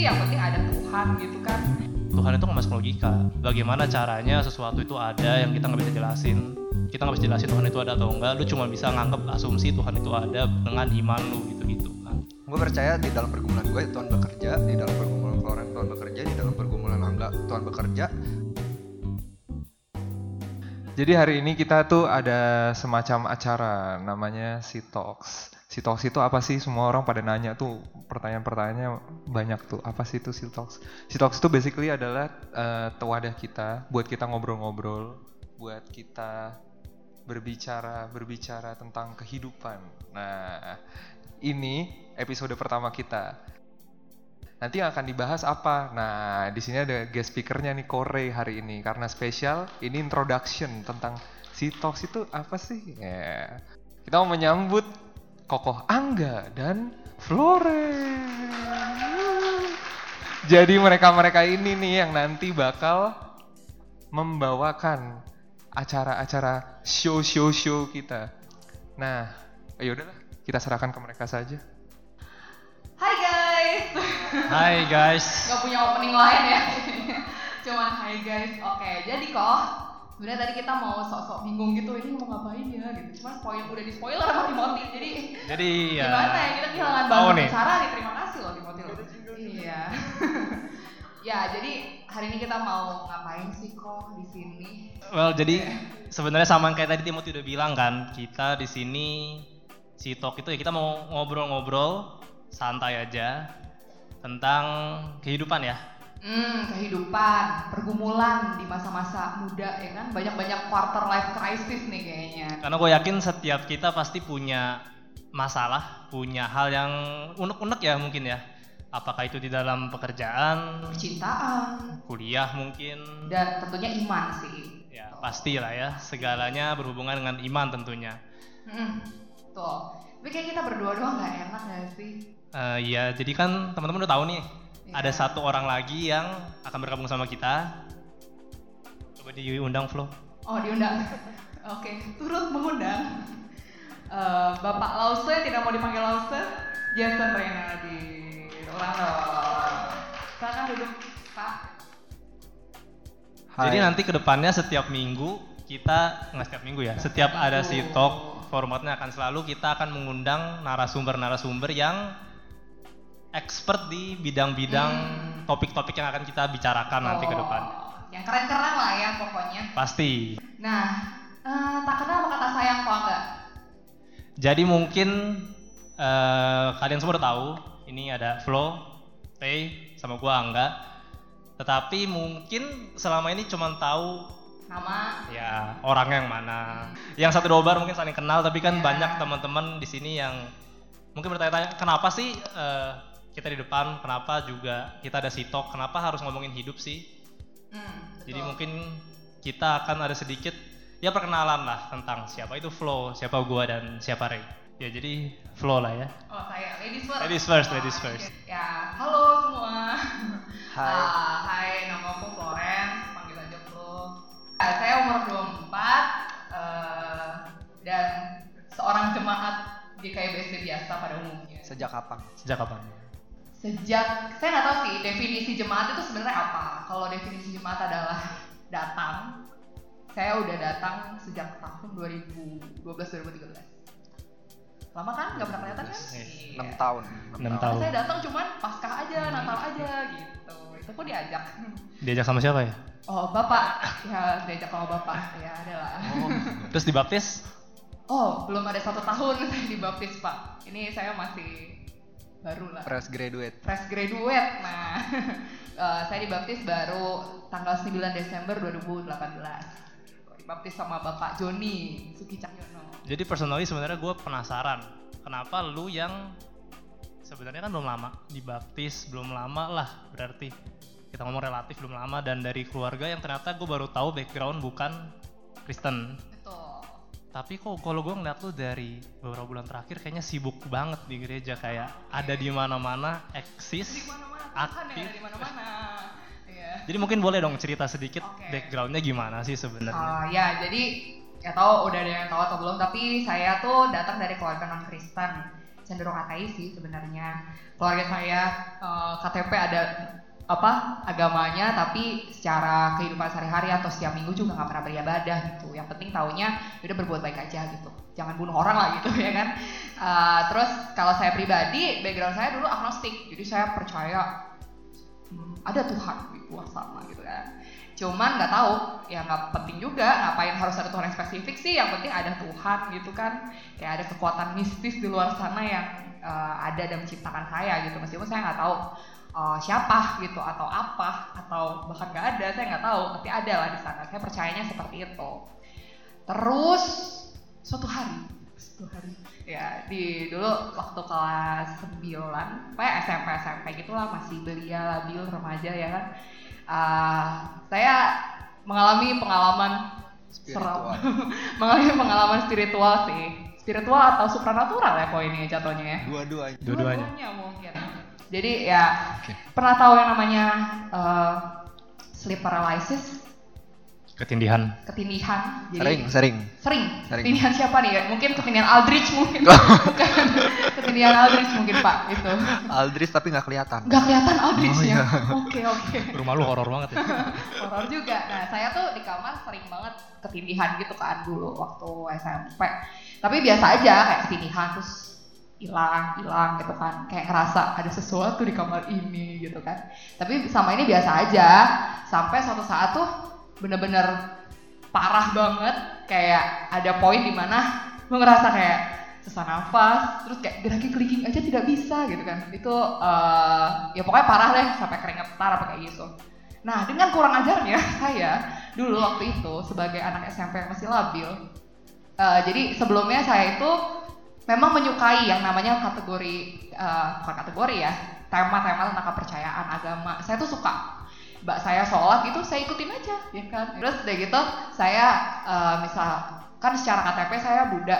sih yang penting ada Tuhan gitu kan Tuhan itu nggak masuk logika. Bagaimana caranya sesuatu itu ada yang kita nggak bisa jelasin. Kita nggak bisa jelasin Tuhan itu ada atau enggak. Lu cuma bisa nganggep asumsi Tuhan itu ada dengan iman lu gitu-gitu kan. gue percaya di dalam pergumulan gue Tuhan bekerja di dalam pergumulan Floren Tuhan bekerja di dalam pergumulan Angga Tuhan bekerja Jadi hari ini kita tuh ada semacam acara namanya Si Talks. Si Talks itu apa sih? Semua orang pada nanya tuh pertanyaan-pertanyaannya banyak tuh. Apa sih itu Si Talks? Si Talks itu basically adalah eh, wadah kita buat kita ngobrol-ngobrol, buat kita berbicara berbicara tentang kehidupan. Nah, ini episode pertama kita. Nanti yang akan dibahas apa? Nah, di sini ada guest speakernya nih Kore hari ini karena spesial ini introduction tentang si Talks itu apa sih? Ya. Kita mau menyambut Kokoh Angga dan Flore. Jadi mereka-mereka ini nih yang nanti bakal membawakan acara-acara show-show-show kita. Nah, ayo udahlah kita serahkan ke mereka saja. Hai guys Hai. Guys. Gak punya opening lain ya. Cuman hai guys. Oke jadi kok sebenarnya tadi kita mau sok-sok bingung gitu ini mau ngapain ya gitu. Cuma spoil udah di spoiler sama Timothy jadi Jadi ya. gimana ya kita kehilangan bahan nih. bicara nih. Terima kasih loh Timothy loh. Iya. Ya jadi hari ini kita mau ngapain sih kok di sini? Well, jadi sebenarnya sama yang kayak tadi Timothy udah bilang kan, kita di sini si talk itu ya kita mau ngobrol-ngobrol santai aja tentang kehidupan ya. Hmm, kehidupan, pergumulan di masa-masa muda ya kan banyak-banyak quarter life crisis nih kayaknya. Karena gue yakin setiap kita pasti punya masalah, punya hal yang unek-unek ya mungkin ya. Apakah itu di dalam pekerjaan, Percintaan kuliah mungkin, dan tentunya iman sih. ya pasti lah ya. Segalanya berhubungan dengan iman tentunya. Hmm, tuh. Tapi kayak kita berdua doang nggak enak gak sih? Eh, Iya, jadi kan teman-teman udah tahu nih, Iya. ada satu orang lagi yang akan bergabung sama kita. Coba diundang Flo. Oh diundang. Oke, turut mengundang Eh, Bapak Lause tidak mau dipanggil Lause, Jason Renaldi. Dong. Silakan duduk, Pak. Hai. Jadi nanti ke depannya setiap minggu kita nggak setiap minggu ya, setiap ada si talk formatnya akan selalu kita akan mengundang narasumber-narasumber yang expert di bidang-bidang Hmm. topik-topik yang akan kita bicarakan nanti ke Oh, depan. Yang keren-keren lah ya pokoknya. Pasti. Nah, eh, tak kenal sama kata sayang kok enggak? Jadi mungkin eh, kalian semua udah tahu ini ada Flo, Tay, sama gua Angga. Tetapi mungkin selama ini cuma tahu Nama ya orangnya yang mana. Yang satu dua bar mungkin saling kenal, tapi kan Ya. banyak teman-teman di sini yang mungkin bertanya-tanya kenapa sih eh, kita di depan, kenapa juga kita ada sitok, kenapa harus ngomongin hidup sih? hmm, Jadi mungkin kita akan ada sedikit ya perkenalan lah tentang siapa itu Flo, siapa gua dan siapa Ray. Ya jadi Flo lah ya. Oh saya, ladies first. Ladies first, Oh, ladies first. Ya, halo semua. Hai. Ah, hai, nama aku Florence, panggil aja Flo. Ah, saya umur 24 eh, dan seorang jemaat di KBSD biasa pada umumnya. Sejak kapan? Sejak kapan? Sejak saya nggak tahu sih definisi jemaat itu sebenarnya apa. Kalau definisi jemaat adalah datang, saya udah datang sejak tahun 2012-2013. Lama kan? Nggak pernah kelihatan kan? Yes. 6 Iya. tahun. Enam Kalau tahun. Saya datang cuman paskah aja, Natal aja gitu. Itu pun diajak. Diajak sama siapa ya? Oh bapak, ya diajak sama bapak, ya adalah. Terus dibaptis? Oh belum ada satu tahun saya dibaptis pak. Ini saya masih baru lah. Fresh graduate. Fresh graduate. Nah, eh, saya dibaptis baru tanggal 9 Desember 2018. Dibaptis sama Bapak Joni Suki Cahyono. Jadi personally sebenarnya gue penasaran kenapa lu yang sebenarnya kan belum lama dibaptis belum lama lah berarti kita ngomong relatif belum lama dan dari keluarga yang ternyata gue baru tahu background bukan Kristen. Tapi kok kalau gue ngeliat lu dari beberapa bulan terakhir kayaknya sibuk banget di gereja kayak ada di mana-mana Di eksis mana-mana Tuhan yang aktif ada di mana-mana. Iya. jadi mungkin boleh dong cerita sedikit Oke. backgroundnya gimana sih sebenarnya Ah, ya, jadi ya tahu udah ada yang tahu atau belum, tapi saya tuh datang dari keluarga non Kristen. cenderung ateis sih sebenarnya keluarga saya eh, KTP ada apa agamanya tapi secara kehidupan sehari-hari atau setiap minggu juga nggak pernah beribadah gitu. Yang penting taunya ya udah berbuat baik aja gitu. Jangan bunuh orang lah gitu ya kan? Eh, terus kalau saya pribadi background saya dulu agnostik. Jadi saya percaya hmm, ada Tuhan di luar sana gitu kan. Cuman nggak tahu ya nggak penting juga ngapain harus ada Tuhan yang spesifik sih? Yang penting ada Tuhan gitu kan. Kayak ada kekuatan mistis di luar sana yang eh, ada dan menciptakan saya gitu. Meskipun saya nggak tahu eh, siapa gitu atau apa atau bahkan nggak ada saya nggak tahu tapi ada lah di sana. Saya percayanya seperti itu. Terus suatu hari suatu hari ya di dulu waktu kelas 9 kayak SMP SMP gitulah masih belia labil remaja ya kan. Ah, saya mengalami pengalaman Spiritual. seram mengalami pengalaman spiritual sih. Spiritual atau supranatural ya kok ini jatuhnya ya? Dua-duanya. Dua-duanya. mungkin jadi ya Oke. pernah tahu yang namanya eh, sleep paralysis Ketindihan. ketindihan jadi Sering, sering. sering Sering. ketindihan siapa nih ya mungkin ketindihan Aldrich mungkin Bukan. ketindihan Aldrich mungkin pak itu Aldris tapi nggak kelihatan. nggak kelihatan Aldrich Oh, ya iya. oke oke Rumah lu horor banget ya. horor juga nah saya tuh di kamar sering banget ketindihan gitu kan dulu waktu SMP tapi biasa aja kayak ketindihan terus hilang hilang gitu kan. Kayak ngerasa ada sesuatu di kamar ini gitu kan. Tapi sama ini biasa aja. Sampai suatu saat tuh bener-bener parah banget. Kayak ada poin di mana gue ngerasa kayak sesak nafas terus kayak gerakin clicking aja tidak bisa gitu kan. Itu eh, ya pokoknya parah deh sampai keringetan apa kayak gitu. Nah, dengan kurang ajarnya saya dulu waktu itu sebagai anak SMP yang masih labil, eh, jadi sebelumnya saya itu memang menyukai yang namanya kategori eh, bukan kategori ya, tema-tema tentang kepercayaan agama. Saya tuh suka. Mbak saya sholat gitu, saya ikutin aja, ya kan. Terus udah gitu, saya eh, misal kan secara KTP saya Buddha.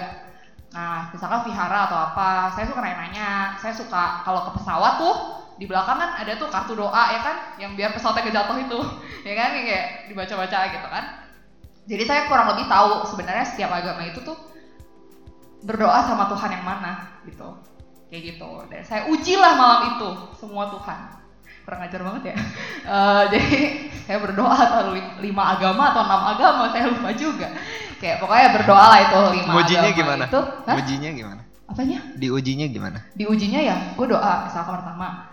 Nah, misalkan vihara atau apa, saya suka nanya-nanya. Saya suka kalau ke pesawat tuh di belakang kan ada tuh kartu doa ya kan, yang biar pesawatnya kejatuh itu, ya kan kayak dibaca-baca gitu kan. Jadi saya kurang lebih tahu sebenarnya setiap agama itu tuh berdoa sama Tuhan yang mana gitu, kayak gitu. Dan saya ujilah malam itu semua Tuhan. Kurang ajar banget ya. Eh, jadi saya berdoa atau lim- lima agama atau enam agama saya lupa juga. Kayak pokoknya berdoa lah itu lima Ujinya agama gimana? itu. Hah? Ujinya gimana? Apanya? Diujinya gimana? diujinya ya gue doa misalkan pertama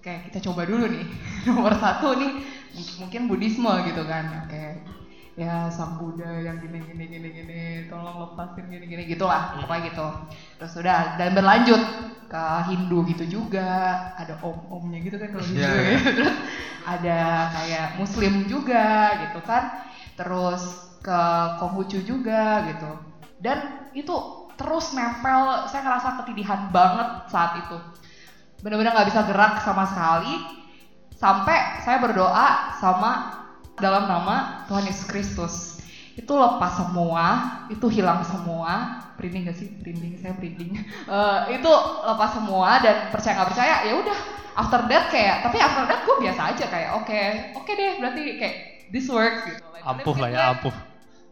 kayak kita coba dulu nih nomor satu nih mungkin- mungkin Buddhisme gitu kan kayak ya sang Buddha yang gini gini gini gini tolong lepasin gini gini gitulah pokoknya gitu. Terus udah dan berlanjut ke Hindu gitu juga ada om-omnya gitu kan kalau Hindu Iya, ya. iya. terus ada kayak Muslim juga gitu kan. Terus ke Konghucu juga gitu. Dan itu terus nempel saya ngerasa ketidihan banget saat itu. Benar-benar nggak bisa gerak sama sekali. Sampai saya berdoa sama dalam nama Tuhan Yesus Kristus. Itu lepas semua itu hilang semua. Printing gak sih? Printing saya printing Eh, itu lepas semua dan percaya nggak percaya ya udah. After that kayak tapi after that gue biasa aja kayak oke oke deh berarti kayak this works gitu. Like, Ampuh lah ya, ampuh.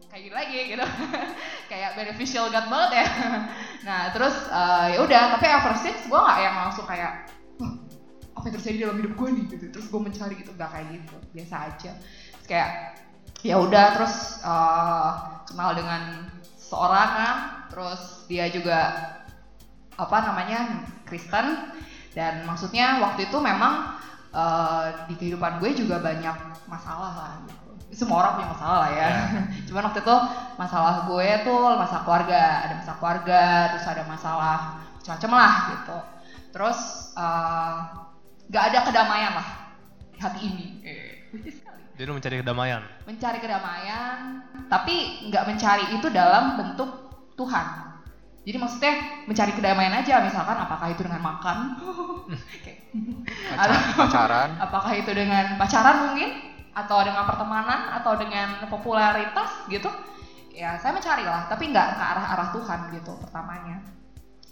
kayak gini lagi gitu. Kayak beneficial God banget ya. Nah terus eh, ya udah tapi ever since gue nggak yang langsung kayak "Wah, apa yang terjadi dalam hidup gue nih? Gitu. Terus gue mencari gitu. Nggak kayak gitu. Biasa aja kayak ya udah terus eh, kenal dengan seorang kan terus dia juga apa namanya Kristen dan maksudnya waktu itu memang eh, di kehidupan gue juga banyak masalah lah gitu. Semua orang punya masalah lah ya. Cuman waktu itu masalah gue tuh masalah keluarga, ada masalah keluarga, terus ada masalah macam-macam lah gitu. Terus eh, nggak ada kedamaian lah di hati ini. Eh, Jadi lu mencari kedamaian. mencari kedamaian, tapi nggak mencari itu dalam bentuk Tuhan. Jadi maksudnya mencari kedamaian aja, misalkan apakah itu dengan makan, Pacar- pacaran. apakah itu dengan pacaran mungkin, atau dengan pertemanan, atau dengan popularitas gitu. Ya saya mencari lah, tapi nggak ke arah arah Tuhan gitu pertamanya.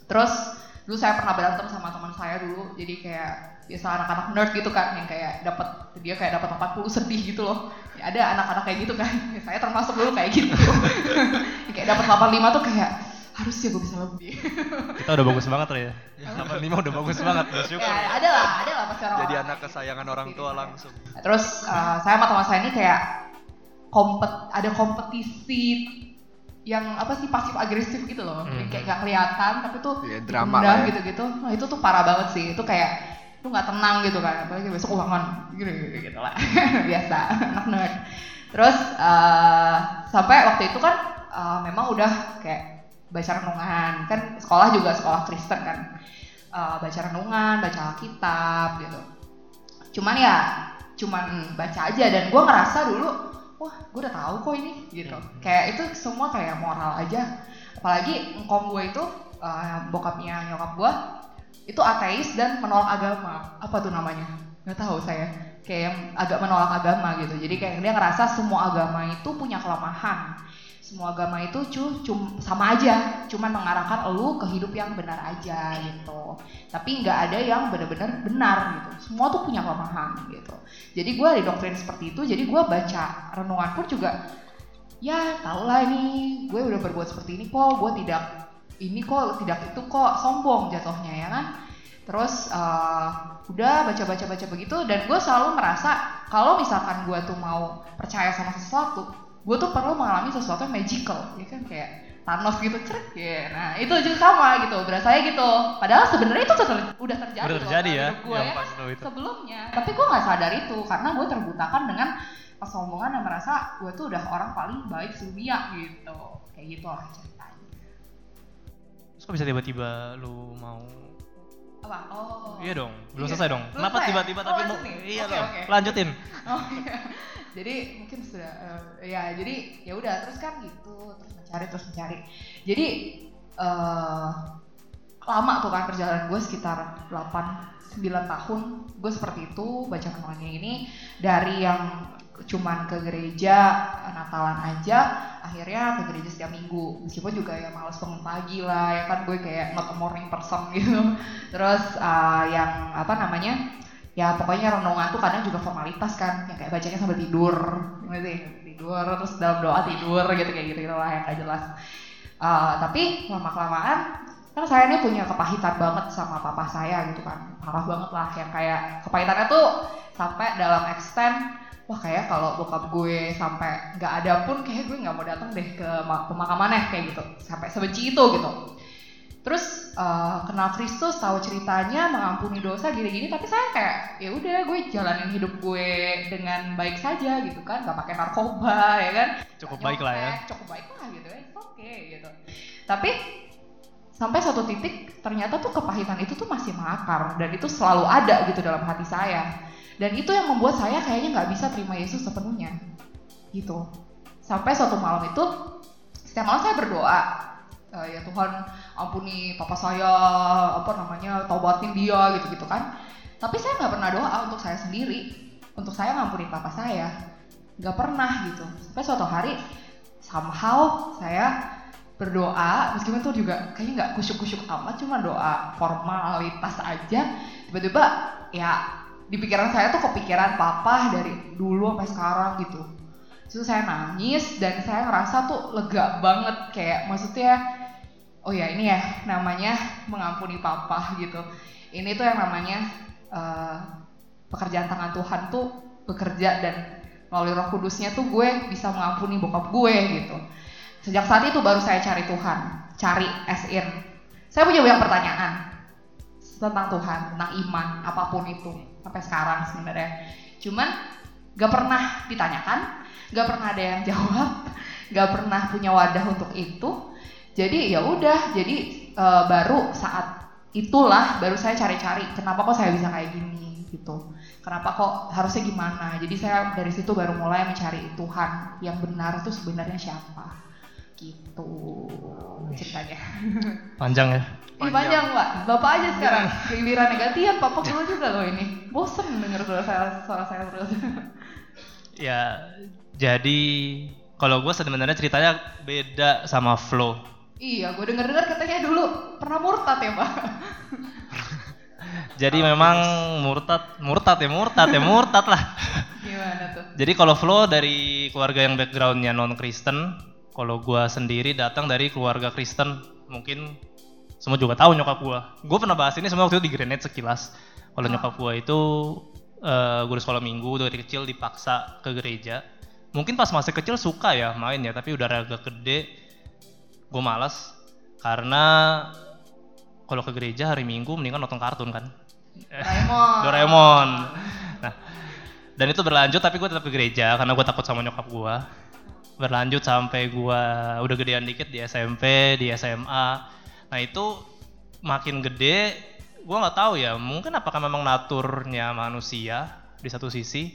Terus dulu saya pernah berantem sama teman saya dulu, jadi kayak biasa anak-anak nerd gitu kan yang kayak dapat dia kayak dapat 40 sedih gitu loh. Ya, ada anak-anak kayak gitu kan. Ya, saya termasuk dulu kayak gitu. Kayak dapat 85 tuh kayak harusnya gue bisa lebih Kita udah bagus banget lah ya. 85 udah bagus banget, bersyukur. ya ada lah ada lah pasti orang Jadi anak kesayangan orang tua langsung. terus eh, saya sama teman saya ini kayak kompet ada kompetisi yang apa sih pasif agresif gitu loh Hmm. kayak nggak kelihatan tapi tuh Iya, drama dipendam lah ya. gitu-gitu nah itu tuh parah banget sih itu kayak lu nggak tenang gitu kan apalagi besok ulangan gitu gitu, gitu lah. Biasa anak nerd terus eh, sampai waktu itu kan eh, memang udah kayak baca renungan. Kan sekolah juga sekolah Kristen kan. Eh, baca renungan baca Alkitab gitu. Cuman ya cuman baca aja. Dan gue ngerasa dulu wah gue udah tahu kok ini gitu. Kayak itu semua kayak moral aja. Apalagi engkong gue itu eh, bokapnya nyokap gue itu ateis dan menolak agama. Apa tuh namanya? Nggak tahu saya. Kayak yang agak menolak agama gitu. Jadi kayak dia ngerasa semua agama itu punya kelemahan. Semua agama itu cu, cum, sama aja. Cuman mengarahkan elu ke hidup yang benar aja gitu. Tapi nggak ada yang benar-benar benar gitu. Semua tuh punya kelemahan gitu. Jadi gue didoktrin seperti itu. Jadi gue baca renungan pun juga ya tau lah ini. Gue udah berbuat seperti ini kok. Gue tidak ini kok tidak itu kok sombong jatuhnya ya kan? Terus eh, udah baca baca baca begitu dan gue selalu merasa kalau misalkan gue tuh mau percaya sama sesuatu gue tuh perlu mengalami sesuatu yang magical ya kan? Kayak Thanos gitu cerek ya. Nah itu juga sama gitu berasanya gitu. Padahal sebenarnya itu ter- udah terjadi Udah terjadi ya, gue yang ya pas kan itu. sebelumnya tapi gue nggak sadar itu karena gue terbutakan dengan kesombongan dan merasa gue tuh udah orang paling baik sedunia gitu. Kayak gitu lah Terus kok bisa tiba-tiba lu mau apa oh Iya dong, belum Iya. selesai dong. Belum Kenapa tiba-tiba Oh, tapi mau iya Oke, dong. oke. Lanjutin. Oh iya. Jadi mungkin sudah eh, ya jadi ya udah terus kan gitu terus mencari terus mencari. Jadi eh lama tuh kan perjalanan gue sekitar 8 9 tahun gue seperti itu baca renungannya ini dari yang cuman ke gereja Natalan aja akhirnya ke gereja setiap minggu. Meskipun juga ya males bangun pagi lah ya kan gue kayak not a morning person gitu. Terus eh, yang apa namanya ya pokoknya renungan tuh kadang juga formalitas kan yang kayak bacanya sambil tidur gitu tidur terus dalam doa tidur gitu kayak gitu lah yang gak jelas. Eh, tapi lama kelamaan kan saya ini punya kepahitan banget sama papa saya gitu kan. Parah banget lah yang kayak kepahitannya tuh sampai dalam extend wah kayak kalau bokap gue sampai nggak ada pun kayak gue nggak mau datang deh ke ma- pemakamannya kayak gitu. Sampai sebenci itu gitu. Terus eh, kenal Kristus tahu ceritanya mengampuni dosa gini-gini tapi saya kayak ya udah gue jalanin hidup gue dengan baik saja gitu kan. Nggak pakai narkoba ya kan. Cukup baik lah ya. cukup baik lah gitu. Ya oke gitu. Tapi sampai suatu titik ternyata tuh kepahitan itu tuh masih mengakar dan itu selalu ada gitu dalam hati saya dan itu yang membuat saya kayaknya nggak bisa terima Yesus sepenuhnya. Gitu. Sampai suatu malam itu setiap malam saya berdoa. "Eh, ya Tuhan ampuni papa saya apa namanya taubatin dia gitu gitu kan. Tapi saya nggak pernah doa untuk saya sendiri. Untuk saya ngampuni papa saya. Nggak pernah gitu. Sampai suatu hari somehow saya berdoa meskipun itu juga kayaknya nggak kusyuk-kusyuk amat cuma doa formalitas aja. Tiba-tiba ya di pikiran saya tuh kepikiran papa dari dulu sampai sekarang gitu. Terus saya nangis dan saya ngerasa tuh lega banget kayak maksudnya oh ya ini ya namanya mengampuni papa gitu. Ini tuh yang namanya eh, pekerjaan tangan Tuhan tuh bekerja dan melalui Roh Kudusnya tuh gue bisa mengampuni bokap gue gitu. Sejak saat itu baru saya cari Tuhan cari as saya punya banyak pertanyaan tentang Tuhan tentang iman apa pun itu sampai sekarang sebenarnya. Cuman gak pernah ditanyakan gak pernah ada yang jawab gak pernah punya wadah untuk itu. Jadi ya udah jadi eh, baru saat itulah baru saya cari-cari kenapa kok saya bisa kayak gini gitu. Kenapa kok harusnya gimana? Jadi saya dari situ baru mulai mencari Tuhan yang benar itu sebenarnya siapa gitu ceritanya. Panjang ya. ini panjang pak bapak aja sekarang. Giliran gantian papa keluar juga loh ini. Bosen denger suara saya suara saya terus. Ya jadi kalau gue sebenarnya ceritanya beda sama flow. iya gue denger dengar katanya dulu pernah murtad ya pak Jadi memang murtad, murtad ya murtad ya murtad lah. gimana tuh? Jadi kalau flow dari keluarga yang backgroundnya non Kristen, Kalau gue sendiri datang dari keluarga Kristen, mungkin semua juga tahu nyokap gue. Gue pernah bahas ini semua waktu itu di Grenade sekilas. Kalau nyokap gue itu uh, guru sekolah minggu dari kecil dipaksa ke gereja. Mungkin pas masih kecil suka ya main ya, tapi udah agak gede gue malas karena kalau ke gereja hari Minggu mendingan nonton kartun kan. Doraemon. Doraemon. Nah, dan itu berlanjut tapi gue tetap ke gereja karena gue takut sama nyokap gue. Berlanjut sampai gue udah gedean dikit di SMP, di SMA. Nah itu makin gede, gue nggak tahu ya. Mungkin apakah memang naturnya manusia di satu sisi.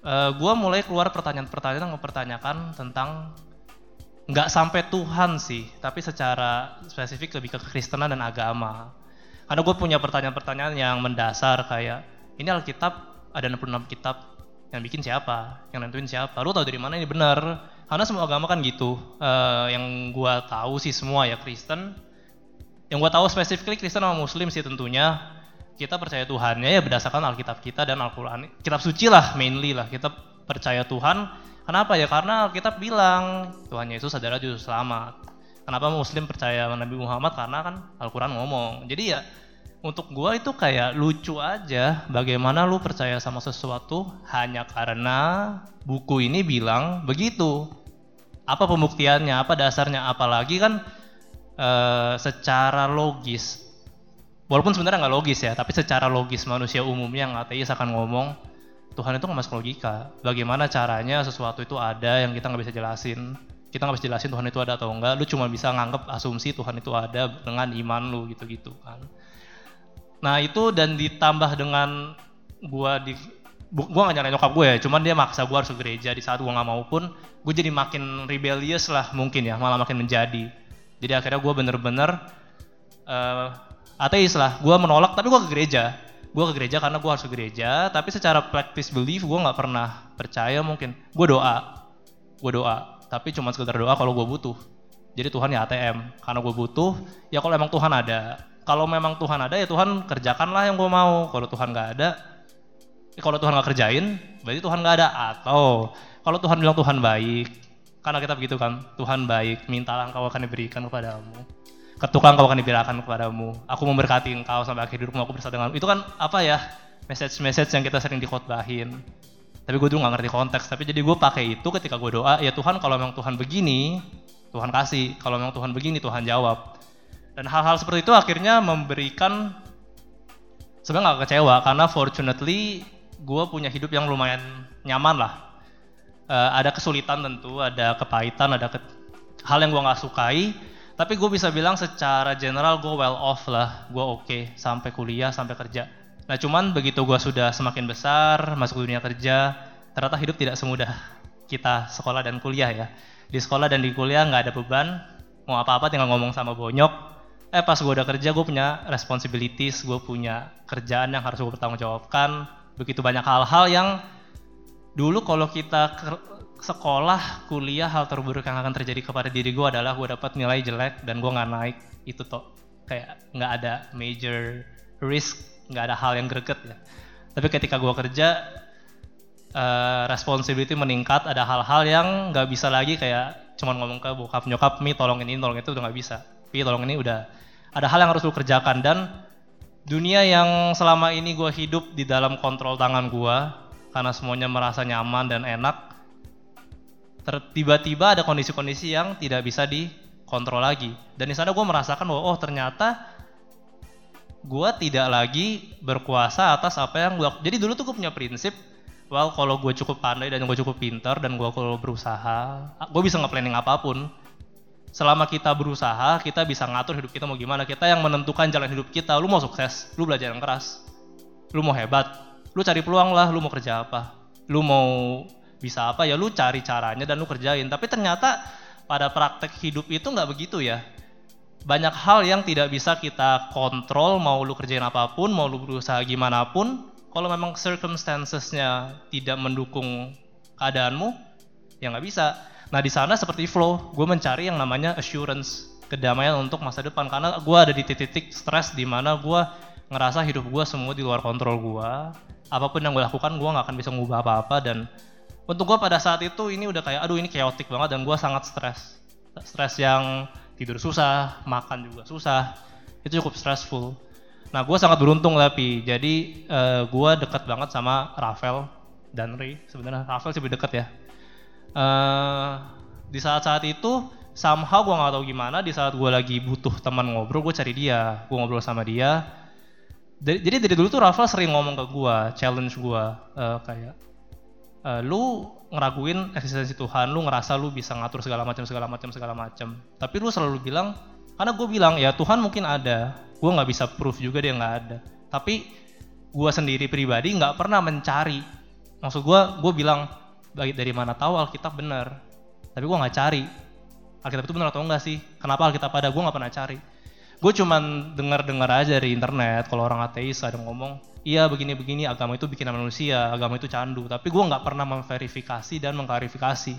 Uh, gue mulai keluar pertanyaan-pertanyaan yang mempertanyakan tentang nggak sampai Tuhan sih, tapi secara spesifik lebih ke kekristenan dan agama. Karena gue punya pertanyaan-pertanyaan yang mendasar kayak ini Alkitab ada 66 kitab yang bikin siapa, yang nentuin siapa. Lu tahu dari mana ini benar? Karena semua agama kan gitu. Uh, yang gue tahu sih semua ya Kristen. Yang gue tahu spesifik Kristen sama Muslim sih tentunya kita percaya Tuhannya ya berdasarkan Alkitab kita dan Al-Quran. Kitab suci lah mainly lah. Kita percaya Tuhan Kenapa ya? Karena Alkitab bilang Tuhan Yesus adalah juru selamat. Kenapa Muslim percaya Nabi Muhammad? Karena kan Al-Quran ngomong. Jadi ya untuk gua itu kayak lucu aja bagaimana lu percaya sama sesuatu hanya karena buku ini bilang begitu. Apa pembuktiannya? Apa dasarnya? Apalagi kan e, secara logis, walaupun sebenarnya nggak logis ya, tapi secara logis manusia umumnya yang ateis akan ngomong Tuhan itu nggak masuk logika. Bagaimana caranya sesuatu itu ada yang kita nggak bisa jelasin. Kita nggak bisa jelasin Tuhan itu ada atau enggak. Lu cuma bisa nganggep asumsi Tuhan itu ada dengan iman lu gitu-gitu kan. Nah itu dan ditambah dengan gua di gua gak nyalain nyokap gue ya, cuman dia maksa gua harus ke gereja di saat gua nggak mau pun, gue jadi makin rebellious lah mungkin ya, malah makin menjadi. Jadi akhirnya gua bener-bener uh, ateis lah, gua menolak tapi gua ke gereja. Gue ke gereja karena gue harus ke gereja tapi secara practice belief gue nggak pernah percaya mungkin. Gue doa. Gue doa tapi cuma sekedar doa kalau gue butuh. Jadi Tuhan ya ATM karena gue butuh ya kalau emang Tuhan ada kalau memang Tuhan ada ya Tuhan kerjakanlah yang gue mau kalau Tuhan nggak ada ya kalau Tuhan nggak kerjain berarti Tuhan nggak ada atau kalau Tuhan bilang Tuhan baik karena kita begitu kan Tuhan baik mintalah engkau akan diberikan kepadamu ketukang kau akan diberikan kepadamu. Aku memberkati engkau sampai akhir hidupmu, aku bersatu denganmu. Itu kan apa ya, message-message yang kita sering dikhotbahin. Tapi gue dulu gak ngerti konteks, tapi jadi gue pakai itu ketika gue doa, ya Tuhan kalau memang Tuhan begini, Tuhan kasih. Kalau memang Tuhan begini, Tuhan jawab. Dan hal-hal seperti itu akhirnya memberikan, sebenarnya gak kecewa, karena fortunately gue punya hidup yang lumayan nyaman lah. Uh, ada kesulitan tentu, ada kepahitan, ada ke hal yang gue gak sukai, tapi gue bisa bilang secara general gue well off lah, gue oke okay, sampai kuliah, sampai kerja. Nah cuman begitu gue sudah semakin besar, masuk dunia kerja, ternyata hidup tidak semudah kita sekolah dan kuliah ya. Di sekolah dan di kuliah nggak ada beban, mau apa-apa tinggal ngomong sama bonyok. Eh pas gue udah kerja gue punya responsibilities, gue punya kerjaan yang harus gue bertanggung jawabkan. Begitu banyak hal-hal yang dulu kalau kita sekolah, kuliah, hal terburuk yang akan terjadi kepada diri gue adalah gue dapat nilai jelek dan gue nggak naik. Itu toh kayak nggak ada major risk, nggak ada hal yang greget ya. Tapi ketika gue kerja, uh, responsibility meningkat, ada hal-hal yang nggak bisa lagi kayak cuman ngomong ke bokap nyokap, mi tolong ini, tolong itu udah nggak bisa. Mi tolong ini udah ada hal yang harus lu kerjakan dan dunia yang selama ini gue hidup di dalam kontrol tangan gue karena semuanya merasa nyaman dan enak tiba-tiba ada kondisi-kondisi yang tidak bisa dikontrol lagi. Dan di sana gue merasakan bahwa oh ternyata gue tidak lagi berkuasa atas apa yang gue. Jadi dulu tuh gue punya prinsip, well kalau gue cukup pandai dan gue cukup pintar dan gue kalau berusaha, gue bisa nge-planning apa pun. Selama kita berusaha, kita bisa ngatur hidup kita mau gimana. Kita yang menentukan jalan hidup kita. Lu mau sukses, lu belajar yang keras. Lu mau hebat, lu cari peluang lah, lu mau kerja apa. Lu mau bisa apa ya lu cari caranya dan lu kerjain tapi ternyata pada praktek hidup itu nggak begitu ya banyak hal yang tidak bisa kita kontrol mau lu kerjain apa pun mau lu berusaha gimana pun kalau memang circumstancesnya tidak mendukung keadaanmu ya nggak bisa nah di sana seperti flow gue mencari yang namanya assurance kedamaian untuk masa depan. Karena gue ada di titik-titik stres di mana gue ngerasa hidup gue semua di luar kontrol gue apa pun yang gue lakukan gue nggak akan bisa mengubah apa-apa. Dan untuk gue pada saat itu ini udah kayak aduh ini chaotic banget dan gue sangat stres. Stres yang tidur susah makan juga susah. Itu cukup stressful. Nah gue sangat beruntung tapi jadi uh, gue dekat banget sama Rafael dan Ray sebenarnya Rafael sih lebih dekat ya uh, di saat-saat itu somehow gue nggak tahu gimana di saat gue lagi butuh teman ngobrol gue cari dia gue ngobrol sama dia jadi dari dulu tuh Rafael sering ngomong ke gue challenge gue uh, kayak uh, lu ngeraguin eksistensi Tuhan, lu ngerasa lu bisa ngatur segala macam segala macam segala macam. Tapi lu selalu bilang, karena gue bilang ya Tuhan mungkin ada, gue nggak bisa proof juga dia nggak ada. Tapi gue sendiri pribadi nggak pernah mencari. Maksud gue, gue bilang dari mana tahu Alkitab benar, tapi gue nggak cari. Alkitab itu benar atau enggak sih? Kenapa Alkitab ada? Gue nggak pernah cari. Gue cuman dengar-dengar aja dari internet kalau orang ateis ada ngomong, iya begini-begini agama itu bikin manusia, agama itu candu. Tapi gue nggak pernah memverifikasi dan mengklarifikasi.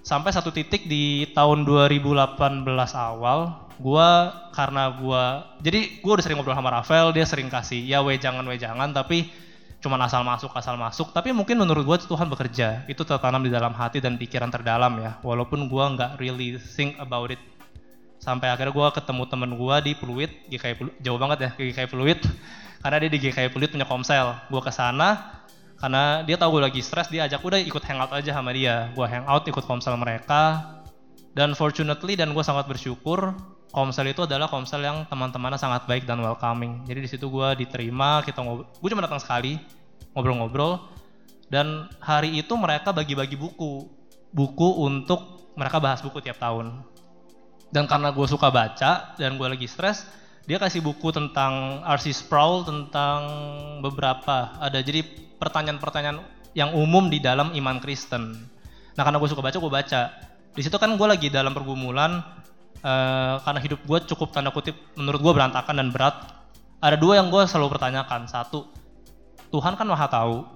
Sampai satu titik di tahun 2018 awal, gue karena gue, jadi gue udah sering ngobrol sama Rafael, dia sering kasih ya we jangan we jangan, tapi cuma asal masuk asal masuk. Tapi mungkin menurut gue Tuhan bekerja, itu tertanam di dalam hati dan pikiran terdalam ya. Walaupun gue nggak really think about it. Sampai akhirnya gue ketemu temen gue di Pluit GKI Pluit jauh banget ya GKI Pluit. Karena dia di GKI Pluit punya komsel. Gue ke sana karena dia tahu gue lagi stres dia ajak udah ikut hangout aja sama dia. Gue hangout ikut komsel mereka. Dan fortunately dan gue sangat bersyukur komsel itu adalah komsel yang teman-temannya sangat baik dan welcoming. Jadi di situ gue diterima kita ngobrol gue cuma datang sekali ngobrol-ngobrol. Dan hari itu mereka bagi-bagi buku. Buku untuk mereka bahas buku tiap tahun. Dan karena gue suka baca dan gue lagi stres dia kasih buku tentang R.C. Sproul tentang beberapa ada jadi pertanyaan-pertanyaan yang umum di dalam iman Kristen. Nah karena gue suka baca gue baca. Di situ kan gue lagi dalam pergumulan uh, karena hidup gue cukup tanda kutip menurut gue berantakan dan berat ada dua yang gue selalu pertanyakan satu Tuhan kan maha tahu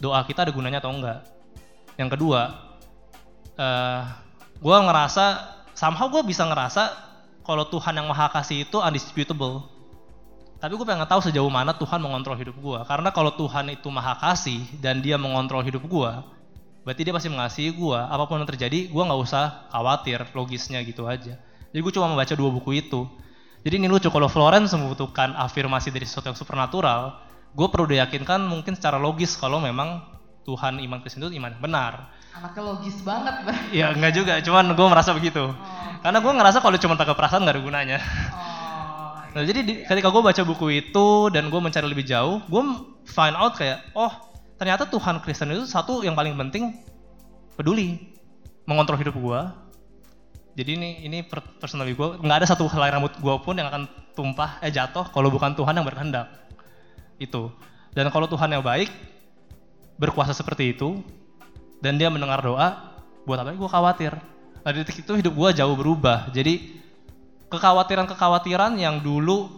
doa kita ada gunanya atau enggak yang kedua uh, eh, gue ngerasa somehow gue bisa ngerasa kalau Tuhan yang maha kasih itu undisputable. Tapi gue pengen tahu sejauh mana Tuhan mengontrol hidup gue. Karena kalau Tuhan itu maha kasih dan dia mengontrol hidup gue, berarti dia pasti mengasihi gue. Apa pun yang terjadi, gue nggak usah khawatir, logisnya gitu aja. Jadi gue cuma membaca dua buku itu. Jadi ini lucu kalau Florence membutuhkan afirmasi dari sesuatu yang supernatural, gue perlu diyakinkan mungkin secara logis kalau memang Tuhan iman Kristen itu iman benar. Anaknya logis banget, Iya enggak juga, cuman gue merasa begitu. Oh, Karena gue ngerasa kalau cuma pakai perasaan gak ada gunanya. Oh, nah jadi di, ketika gue baca buku itu dan gue mencari lebih jauh, gue find out kayak, oh ternyata Tuhan Kristen itu satu yang paling penting peduli, mengontrol hidup gue. Jadi ini ini personally gue nggak ada satu helai rambut gue pun yang akan tumpah eh jatuh kalau bukan Tuhan yang berkehendak itu. Dan kalau Tuhan yang baik berkuasa seperti itu, dan dia mendengar doa, buat apa? Gue khawatir. Nah titik itu hidup gue jauh berubah. Jadi kekhawatiran-kekhawatiran yang dulu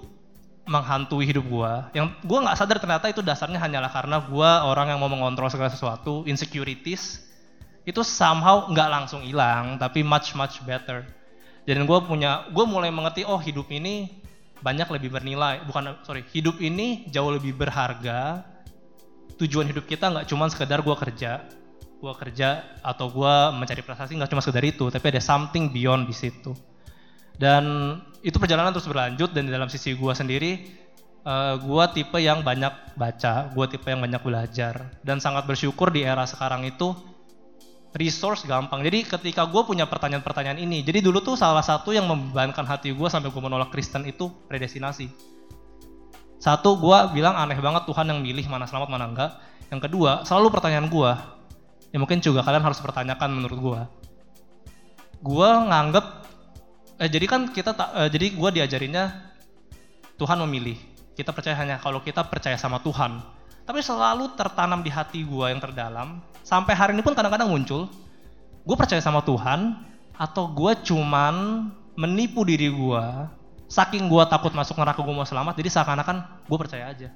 menghantui hidup gue, yang gue nggak sadar ternyata itu dasarnya hanyalah karena gue orang yang mau mengontrol segala sesuatu, insecurities, itu somehow nggak langsung hilang, tapi much much better. Jadi gue punya, gue mulai mengerti, oh hidup ini banyak lebih bernilai, bukan sorry, hidup ini jauh lebih berharga. Tujuan hidup kita nggak cuma sekedar gue kerja, gue kerja atau gue mencari prestasi nggak cuma sekedar itu, tapi ada something beyond di situ. Dan itu perjalanan terus berlanjut dan di dalam sisi gue sendiri, uh, gue tipe yang banyak baca, gue tipe yang banyak belajar dan sangat bersyukur di era sekarang itu resource gampang. Jadi ketika gue punya pertanyaan-pertanyaan ini, jadi dulu tuh salah satu yang membebankan hati gue sampai gue menolak Kristen itu predestinasi. Satu, gue bilang aneh banget Tuhan yang milih mana selamat mana enggak. Yang kedua, selalu pertanyaan gue, ya mungkin juga kalian harus pertanyakan menurut gue gue nganggep eh, jadi kan kita tak eh, jadi gue diajarinnya Tuhan memilih. Kita percaya hanya kalau kita percaya sama Tuhan. Tapi selalu tertanam di hati gue yang terdalam sampai hari ini pun kadang-kadang muncul gue percaya sama Tuhan atau gue cuman menipu diri gue saking gue takut masuk neraka gue mau selamat jadi seakan-akan gue percaya aja.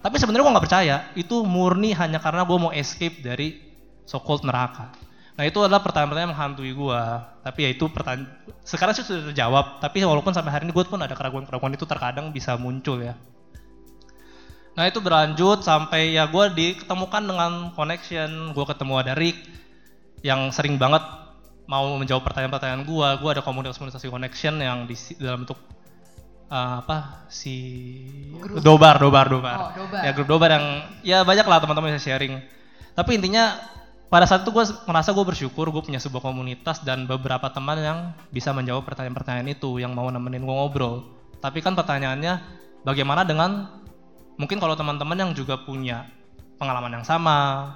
Tapi sebenarnya gue nggak percaya itu murni hanya karena gue mau escape dari so called neraka. Nah itu adalah pertanyaan-pertanyaan yang menghantui gue. Tapi ya itu pertanyaan, sekarang sih sudah terjawab. Tapi walaupun sampai hari ini gue pun ada keraguan-keraguan itu terkadang bisa muncul ya. Nah itu berlanjut sampai ya gue diketemukan dengan connection, gue ketemu ada Rick yang sering banget mau menjawab pertanyaan-pertanyaan gue. Gue ada komunitas-komunitas connection yang di dalam bentuk uh, apa si Grup. dobar, dobar, dobar. Oh, Dobar. Ya grup dobar yang ya banyak lah teman-teman yang sharing. Tapi intinya pada saat itu gue merasa gue bersyukur gue punya sebuah komunitas dan beberapa teman yang bisa menjawab pertanyaan-pertanyaan itu yang mau nemenin gue ngobrol. Tapi kan pertanyaannya bagaimana dengan mungkin kalau teman-teman yang juga punya pengalaman yang sama,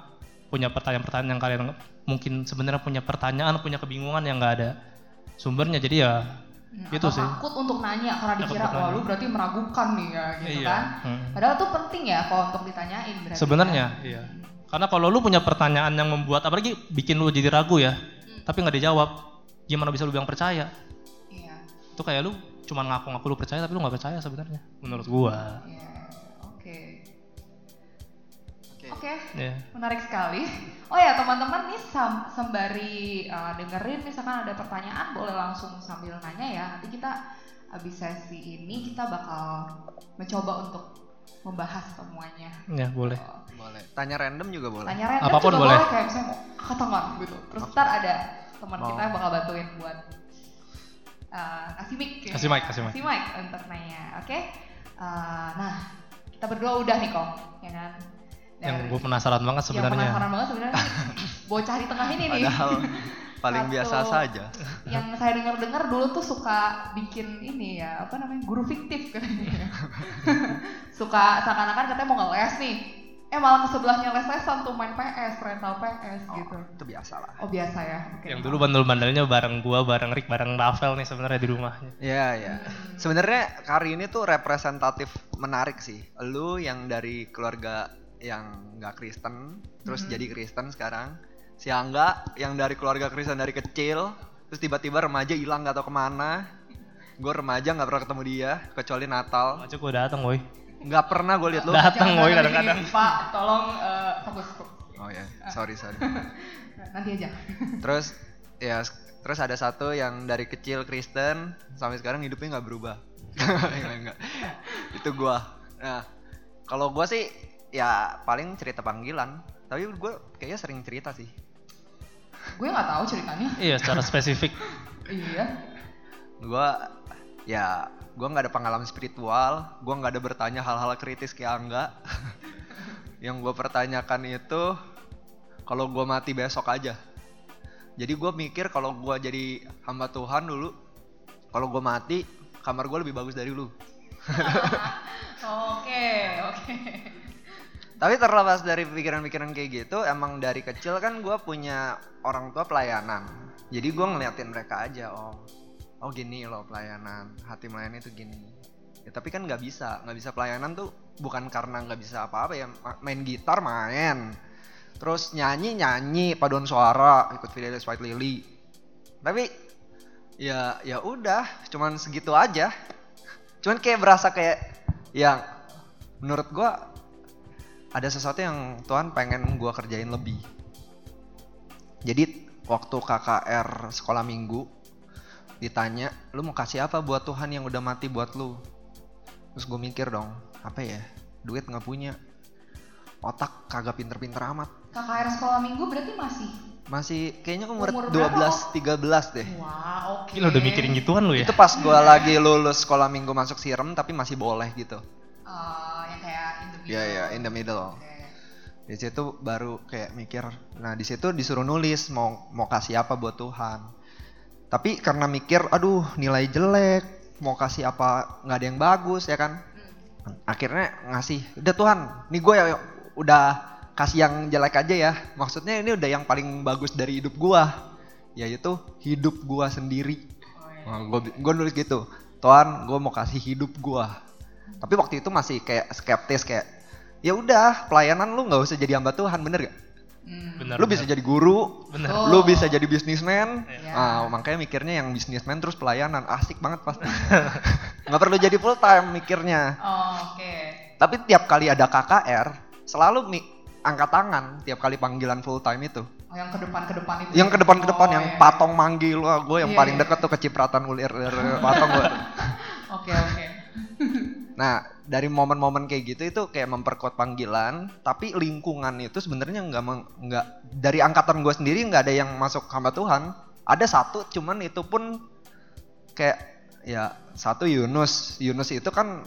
punya pertanyaan-pertanyaan yang kalian mungkin sebenarnya punya pertanyaan, punya kebingungan yang nggak ada sumbernya. Jadi ya Hmm, Itu sih. takut untuk nanya karena dikira wah lu berarti meragukan nih ya gitu Iya. kan. Hmm. Padahal tuh penting ya kalau untuk ditanyain berarti. sebenarnya kan. iya. Karena kalau lu punya pertanyaan yang membuat apalagi bikin lu jadi ragu ya, Hmm. tapi nggak dijawab, gimana bisa lu bilang percaya? Iya. Itu kayak lu cuma ngaku-ngaku lu percaya tapi lu nggak percaya sebenarnya menurut gua. Iya. Oke. Oke. Oke. Ya. Menarik sekali. Oh ya teman-teman nih sam- sembari uh, dengerin misalkan ada pertanyaan boleh langsung sambil nanya ya. Nanti kita habis sesi ini kita bakal mencoba untuk membahas semuanya. Ya, boleh. Oh, Boleh. Tanya random juga boleh. Tanya random Apa pun juga boleh. boleh. kayak misalnya mau angkat tangan gitu. Terus ntar ada teman kita yang bakal bantuin buat uh, kasih mic. ya. Kasih mic, kasih mic. Kasih mic untuk nanya. Oke. Uh, nah kita berdua udah nih kok, ya kan. Yang Dari- gue penasaran banget yang sebenarnya. penasaran banget sebenarnya bocah di tengah ini nih. Padahal paling Satu. biasa saja. Yang saya dengar-dengar dulu tuh suka bikin ini ya, apa namanya? guru fiktif katanya. suka seakan-akan katanya mau ngeles nih. Eh malah ke sebelahnya les-lesan tuh main PS, rental PS gitu. Itu biasa lah. Oh biasa ya. Oke. Yang dulu bandel-bandelnya bareng gua, bareng Rick, bareng Rafael nih sebenarnya di rumahnya. Iya, iya. Sebenarnya kali ini tuh representatif menarik sih. Lu yang dari keluarga yang nggak Kristen, terus Mhm. jadi Kristen sekarang. Si Angga yang dari keluarga Kristen dari kecil, terus tiba-tiba remaja hilang nggak tahu ke mana. Gue remaja nggak pernah ketemu dia, kecuali Natal. Aja gua datang, woi. Nggak pernah gue lihat lu. Datang, lagi, kadang-kadang. Pak, tolong eh, fokus. Oh ya, sorry sorry. Nanti aja. Terus ya terus ada satu yang dari kecil Kristen sampai sekarang hidupnya nggak berubah. Enggak, enggak. Itu gua. Nah, kalau gua sih ya paling cerita panggilan. Tapi gua kayaknya sering cerita sih. Gue nggak tahu ceritanya. Iya, secara spesifik. Iya. Gua ya gua nggak ada pengalaman spiritual, gua nggak ada bertanya hal-hal kritis kayak Angga. yang gua pertanyakan itu kalau gua mati besok aja. Jadi gua mikir kalau gua jadi hamba Tuhan dulu, kalau gua mati kamar gua lebih bagus dari lu. Oke, oke. Tapi terlepas dari pikiran-pikiran kayak gitu, emang dari kecil kan gua punya orang tua pelayanan. Jadi gua ngeliatin mereka aja, oh, oh gini loh pelayanan, hati melayani itu gini. Ya, tapi kan nggak bisa, nggak bisa pelayanan tuh bukan karena nggak bisa apa-apa ya, Ma- main gitar main, terus nyanyi nyanyi, paduan suara, ikut Fidelis White Lily. Tapi ya ya udah, cuman segitu aja. Cuman kayak berasa kayak yang menurut gua ada sesuatu yang Tuhan pengen gua kerjain lebih. Jadi waktu KKR sekolah minggu ditanya, lu mau kasih apa buat Tuhan yang udah mati buat lu? Terus gue mikir dong, apa ya? Duit nggak punya, otak kagak pinter-pinter amat. KKR sekolah minggu berarti masih. Masih kayaknya umur, Umur berapa 12 13 deh. Wah, oke. Gila udah mikirin gituan lu ya? Itu pas gua lagi lulus sekolah minggu masuk sirem tapi masih boleh gitu. Eh, yang Iya iya in the middle. Di situ baru kayak mikir. Nah di situ disuruh nulis mau mau kasih apa buat Tuhan. Tapi karena mikir, aduh nilai jelek, mau kasih apa nggak ada yang bagus ya kan. Akhirnya ngasih, udah Tuhan, nih gue ya udah kasih yang jelek aja ya. Maksudnya ini udah yang paling bagus dari hidup gua, yaitu hidup gua sendiri. Oh, iya. gue nulis gitu, Tuhan, gue mau kasih hidup gua. Tapi waktu itu masih kayak skeptis kayak, ya udah pelayanan lu nggak usah jadi hamba Tuhan, bener gak? Hmm. Bener, lu bener. bisa jadi guru, Bener. Oh. lu bisa jadi bisnismen. Iya. Ah, makanya mikirnya yang bisnismen terus pelayanan asik banget pasti. nggak perlu jadi full time mikirnya. Oh, oke. Tapi tiap kali ada KKR, selalu mi- angkat tangan tiap kali panggilan full time itu. Oh, yang ke depan ke depan itu. Yang ke depan ke depan Oh, yang iya. patong manggil wah gue yang Iya, paling iya. deket tuh kecipratan ulir patong gue. Oke, oke. Nah, dari momen-momen kayak gitu itu kayak memperkuat panggilan tapi lingkungan itu sebenarnya nggak meng- nggak dari angkatan gue sendiri nggak ada yang masuk hamba Tuhan. Ada satu cuman itu pun kayak ya satu Yunus. Yunus itu kan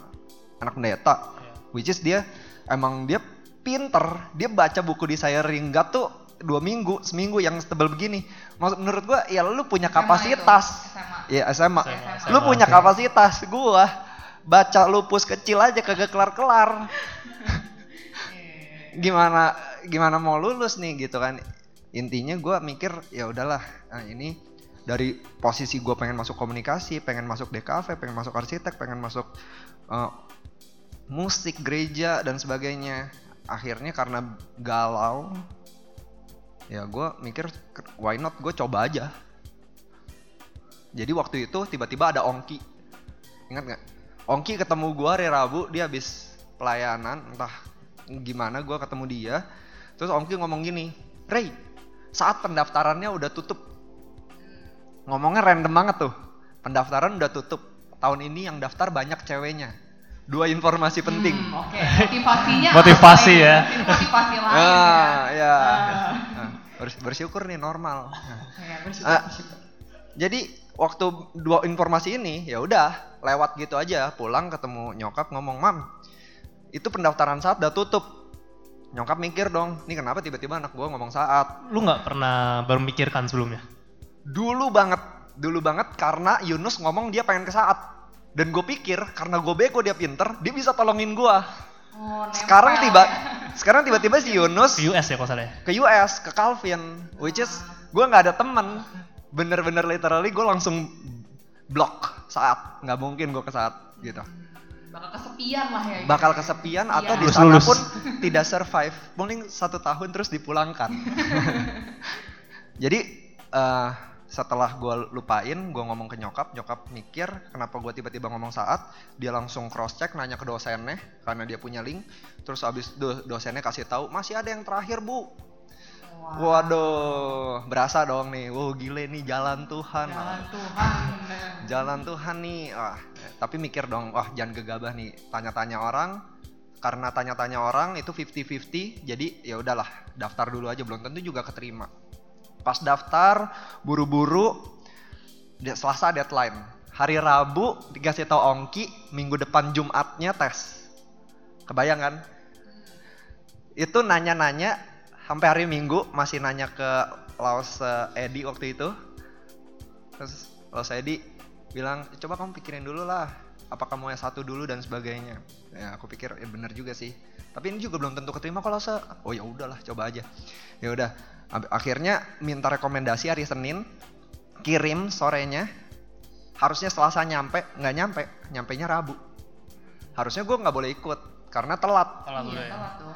anak pendeta Iya. which is dia emang dia pinter. Dia baca buku di saya ringgat tuh dua minggu seminggu yang tebel begini. Maksud menurut gua ya lu punya SMA kapasitas. itu, SMA. ya SMA, SMA. lu punya kapasitas gua baca lupus kecil aja kagak kelar kelar Iya. gimana gimana mau lulus nih gitu kan. Intinya gua mikir ya udahlah nah ini dari posisi gua pengen masuk komunikasi pengen masuk DKV pengen masuk arsitek pengen masuk eh, musik gereja dan sebagainya. Akhirnya karena galau ya gua mikir why not gue coba aja. Jadi waktu itu tiba-tiba ada Ongki. Ingat nggak Ongki ketemu gua hari Rabu dia habis pelayanan entah gimana gua ketemu dia terus Ongki ngomong gini Ray saat pendaftarannya udah tutup ngomongnya random banget tuh pendaftaran udah tutup tahun ini yang daftar banyak ceweknya dua informasi penting Hmm, Oke, motivasinya Motivasi ya. Motivasi lain ah ya. ya Ah. Nah, bers- bersyukur nih normal Nah, Ya, bersyukur, Ah. bersyukur. jadi waktu dua informasi ini ya udah lewat gitu aja pulang ketemu nyokap ngomong mam itu pendaftaran saat udah tutup nyokap mikir dong ini kenapa tiba-tiba anak gua ngomong saat Lu nggak pernah berpikirkan sebelumnya? dulu banget dulu banget karena Yunus ngomong dia pengen ke saat dan gue pikir karena gue bego dia pinter dia bisa tolongin gua Oh, sekarang tiba ya. sekarang tiba-tiba si Yunus Ke US ya kalau salah ya? ke US ke Calvin which is gue nggak ada temen bener-bener literally gue langsung blok saat nggak mungkin gue ke saat gitu bakal kesepian lah ya. bakal kesepian atau Iya. di Lulus, sana lulus. pun tidak survive paling satu tahun terus dipulangkan jadi eh, setelah gue lupain gue ngomong ke nyokap nyokap mikir kenapa gue tiba-tiba ngomong saat dia langsung cross check nanya ke dosennya karena dia punya link terus abis do- dosennya kasih tahu masih ada yang terakhir bu Wah, Waduh, berasa dong nih. Wow, gile nih jalan Tuhan. Jalan Tuhan. Jalan Tuhan nih. Wah, tapi mikir dong, wah jangan gegabah nih. Tanya-tanya orang, karena tanya-tanya orang itu 50-50, jadi ya udahlah, daftar dulu aja belum tentu juga keterima. Pas daftar, buru-buru Selasa deadline. Hari Rabu dikasih tahu Ongki, minggu depan Jumatnya tes. Kebayang kan? Itu nanya-nanya sampai hari Minggu masih nanya ke Laos eh, Edi waktu itu. Terus Laos Edi bilang, coba kamu pikirin dulu lah, apa kamu yang satu dulu dan sebagainya. Ya aku pikir ya bener juga sih. Tapi ini juga belum tentu keterima kalau se. Oh ya udahlah, coba aja. Ya udah. Akhirnya minta rekomendasi hari Senin, kirim sorenya. Harusnya Selasa nyampe, nggak nyampe, nyampenya Rabu. Harusnya gue nggak boleh ikut karena telat. Dulu Iya, ya. telat tuh.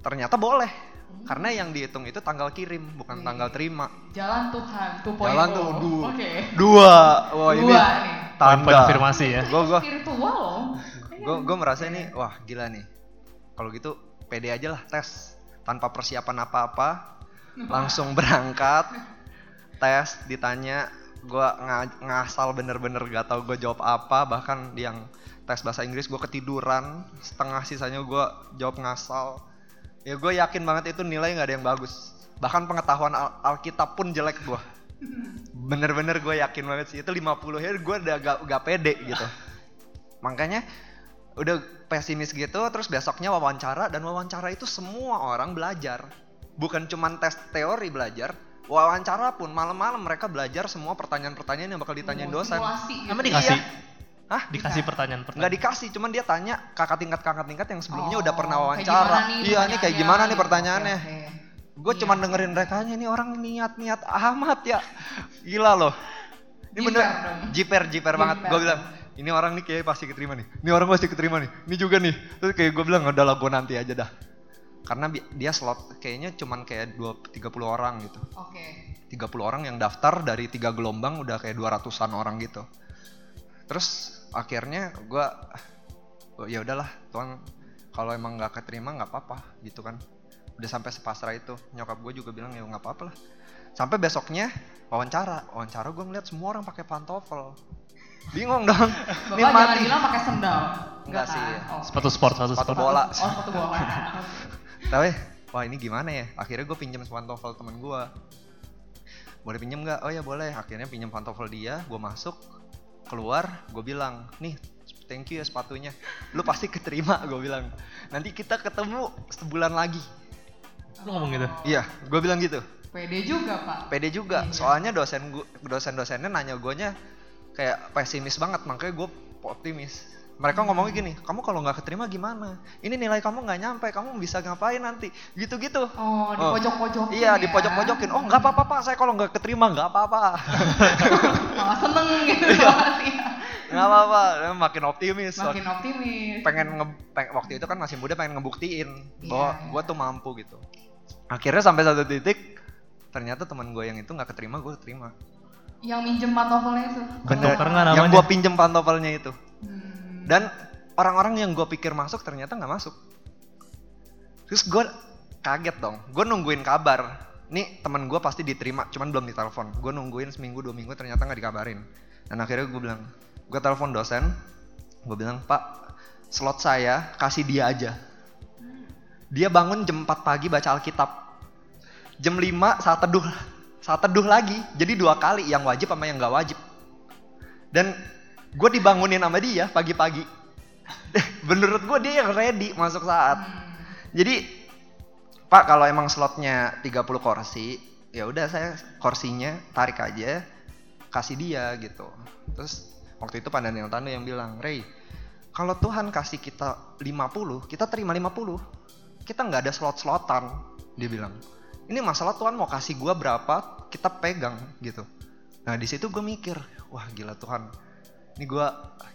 Ternyata boleh. Karena yang dihitung itu tanggal kirim, bukan Wih. tanggal terima. Jalan Tuhan 2.0. Jalan tuh, du- Oke. Dua. Wah ini Dua nih. Poin-poin tanda. afirmasi ya. Gue gue Spiritual loh. gue gue merasa ini wah gila nih. Kalau gitu pede aja lah tes tanpa persiapan apa-apa, langsung berangkat tes ditanya gue ngasal bener-bener gak tau gue jawab apa bahkan yang tes bahasa Inggris gue ketiduran setengah sisanya gue jawab ngasal ya gue yakin banget itu nilai nggak ada yang bagus. Bahkan pengetahuan Al- Alkitab pun jelek gue bener-bener gue yakin banget sih. Itu 50 ya gue udah gak, gak pede gitu. Makanya udah pesimis gitu terus besoknya wawancara dan wawancara itu semua orang belajar. Bukan cuman tes teori belajar wawancara pun malam-malam mereka belajar semua pertanyaan-pertanyaan yang bakal ditanyain dosen. simulasi gitu. Emang dikasih? Hah? Dikasih pertanyaan-pertanyaan. nggak dikasih cuman dia tanya kakak tingkat kakak tingkat yang sebelumnya Oh, udah pernah wawancara nih iya nih kayak gimana nih pertanyaannya? Oke, oke. gue Iya. cuman dengerin rekanya ini orang niat-niat amat ya gila loh ini bener Jiper jiper jiper banget gue bilang ini orang nih kayak pasti keterima nih ini orang pasti keterima nih ini juga nih terus kayak gue bilang udah lah gue nanti aja dah karena dia slot kayaknya cuman kayak dua 30 orang gitu Oke. 30 orang yang daftar dari tiga gelombang udah kayak 200-an orang gitu. Terus akhirnya gua oh, ya udahlah Tuhan kalau emang nggak keterima nggak apa-apa gitu kan. Udah sampai sepasrah itu. Nyokap gue juga bilang ya nggak apa-apa lah. sampai besoknya wawancara wawancara gue ngeliat semua orang pakai pantofel bingung dong Bapak ini jangan mati bilang pakai sendal. Enggak kan? sih. Oh. Sepatu sport, sepatu sepatu sport. bola Oh, sepatu bola. tapi wah ini gimana ya akhirnya gue pinjam pantofel temen gue boleh pinjam nggak oh ya boleh akhirnya pinjam pantofel dia gue masuk keluar gue bilang nih thank you ya sepatunya lu pasti keterima gue bilang nanti kita ketemu sebulan lagi Lu ngomong gitu. iya gue bilang gitu Pede juga, Pak. pede juga Iya. soalnya dosen gua dosen dosennya nanya guanya kayak pesimis banget makanya gue optimis mereka ngomongnya gini kamu kalau nggak keterima gimana ini nilai kamu nggak nyampe kamu bisa ngapain nanti gitu gitu Oh, di Oh. pojok-pojokin Iya, ya. di pojok-pojokin. Oh, nggak apa-apa, Pak. Saya kalau nggak keterima nggak apa-apa. Malah seneng gitu. Iya. ya. Nggak apa-apa. Makin optimis. Makin optimis. Pengen nge- peng- waktu itu kan masih muda pengen ngebuktiin bahwa Iya, gue iya. tuh mampu gitu. Akhirnya sampai satu titik ternyata teman gue yang itu nggak keterima, gue keterima. Yang minjem pantoffelnya itu. Bener. Yang gue pinjem pantoffelnya itu. Dan orang-orang yang gue pikir masuk ternyata nggak masuk. Terus gue kaget dong. Gue nungguin kabar. Nih temen gue pasti diterima, cuman belum ditelepon. Gue nungguin seminggu dua minggu ternyata nggak dikabarin. Dan akhirnya gue bilang, gue telepon dosen. Gue bilang, Pak, slot saya kasih dia aja. Dia bangun jam 4 pagi baca Alkitab. Jam 5 saat teduh. Saat teduh lagi. Jadi dua kali, yang wajib sama yang nggak wajib. Dan gue dibangunin sama dia pagi-pagi. Menurut gue dia yang ready masuk saat. Hmm. Jadi Pak kalau emang slotnya 30 kursi, ya udah saya kursinya tarik aja, kasih dia gitu. Terus waktu itu Pandan yang Tando yang bilang, Ray, kalau Tuhan kasih kita 50, kita terima 50. Kita nggak ada slot-slotan, dia bilang. Ini masalah Tuhan mau kasih gua berapa, kita pegang gitu. Nah di situ gue mikir, wah gila Tuhan, ini gua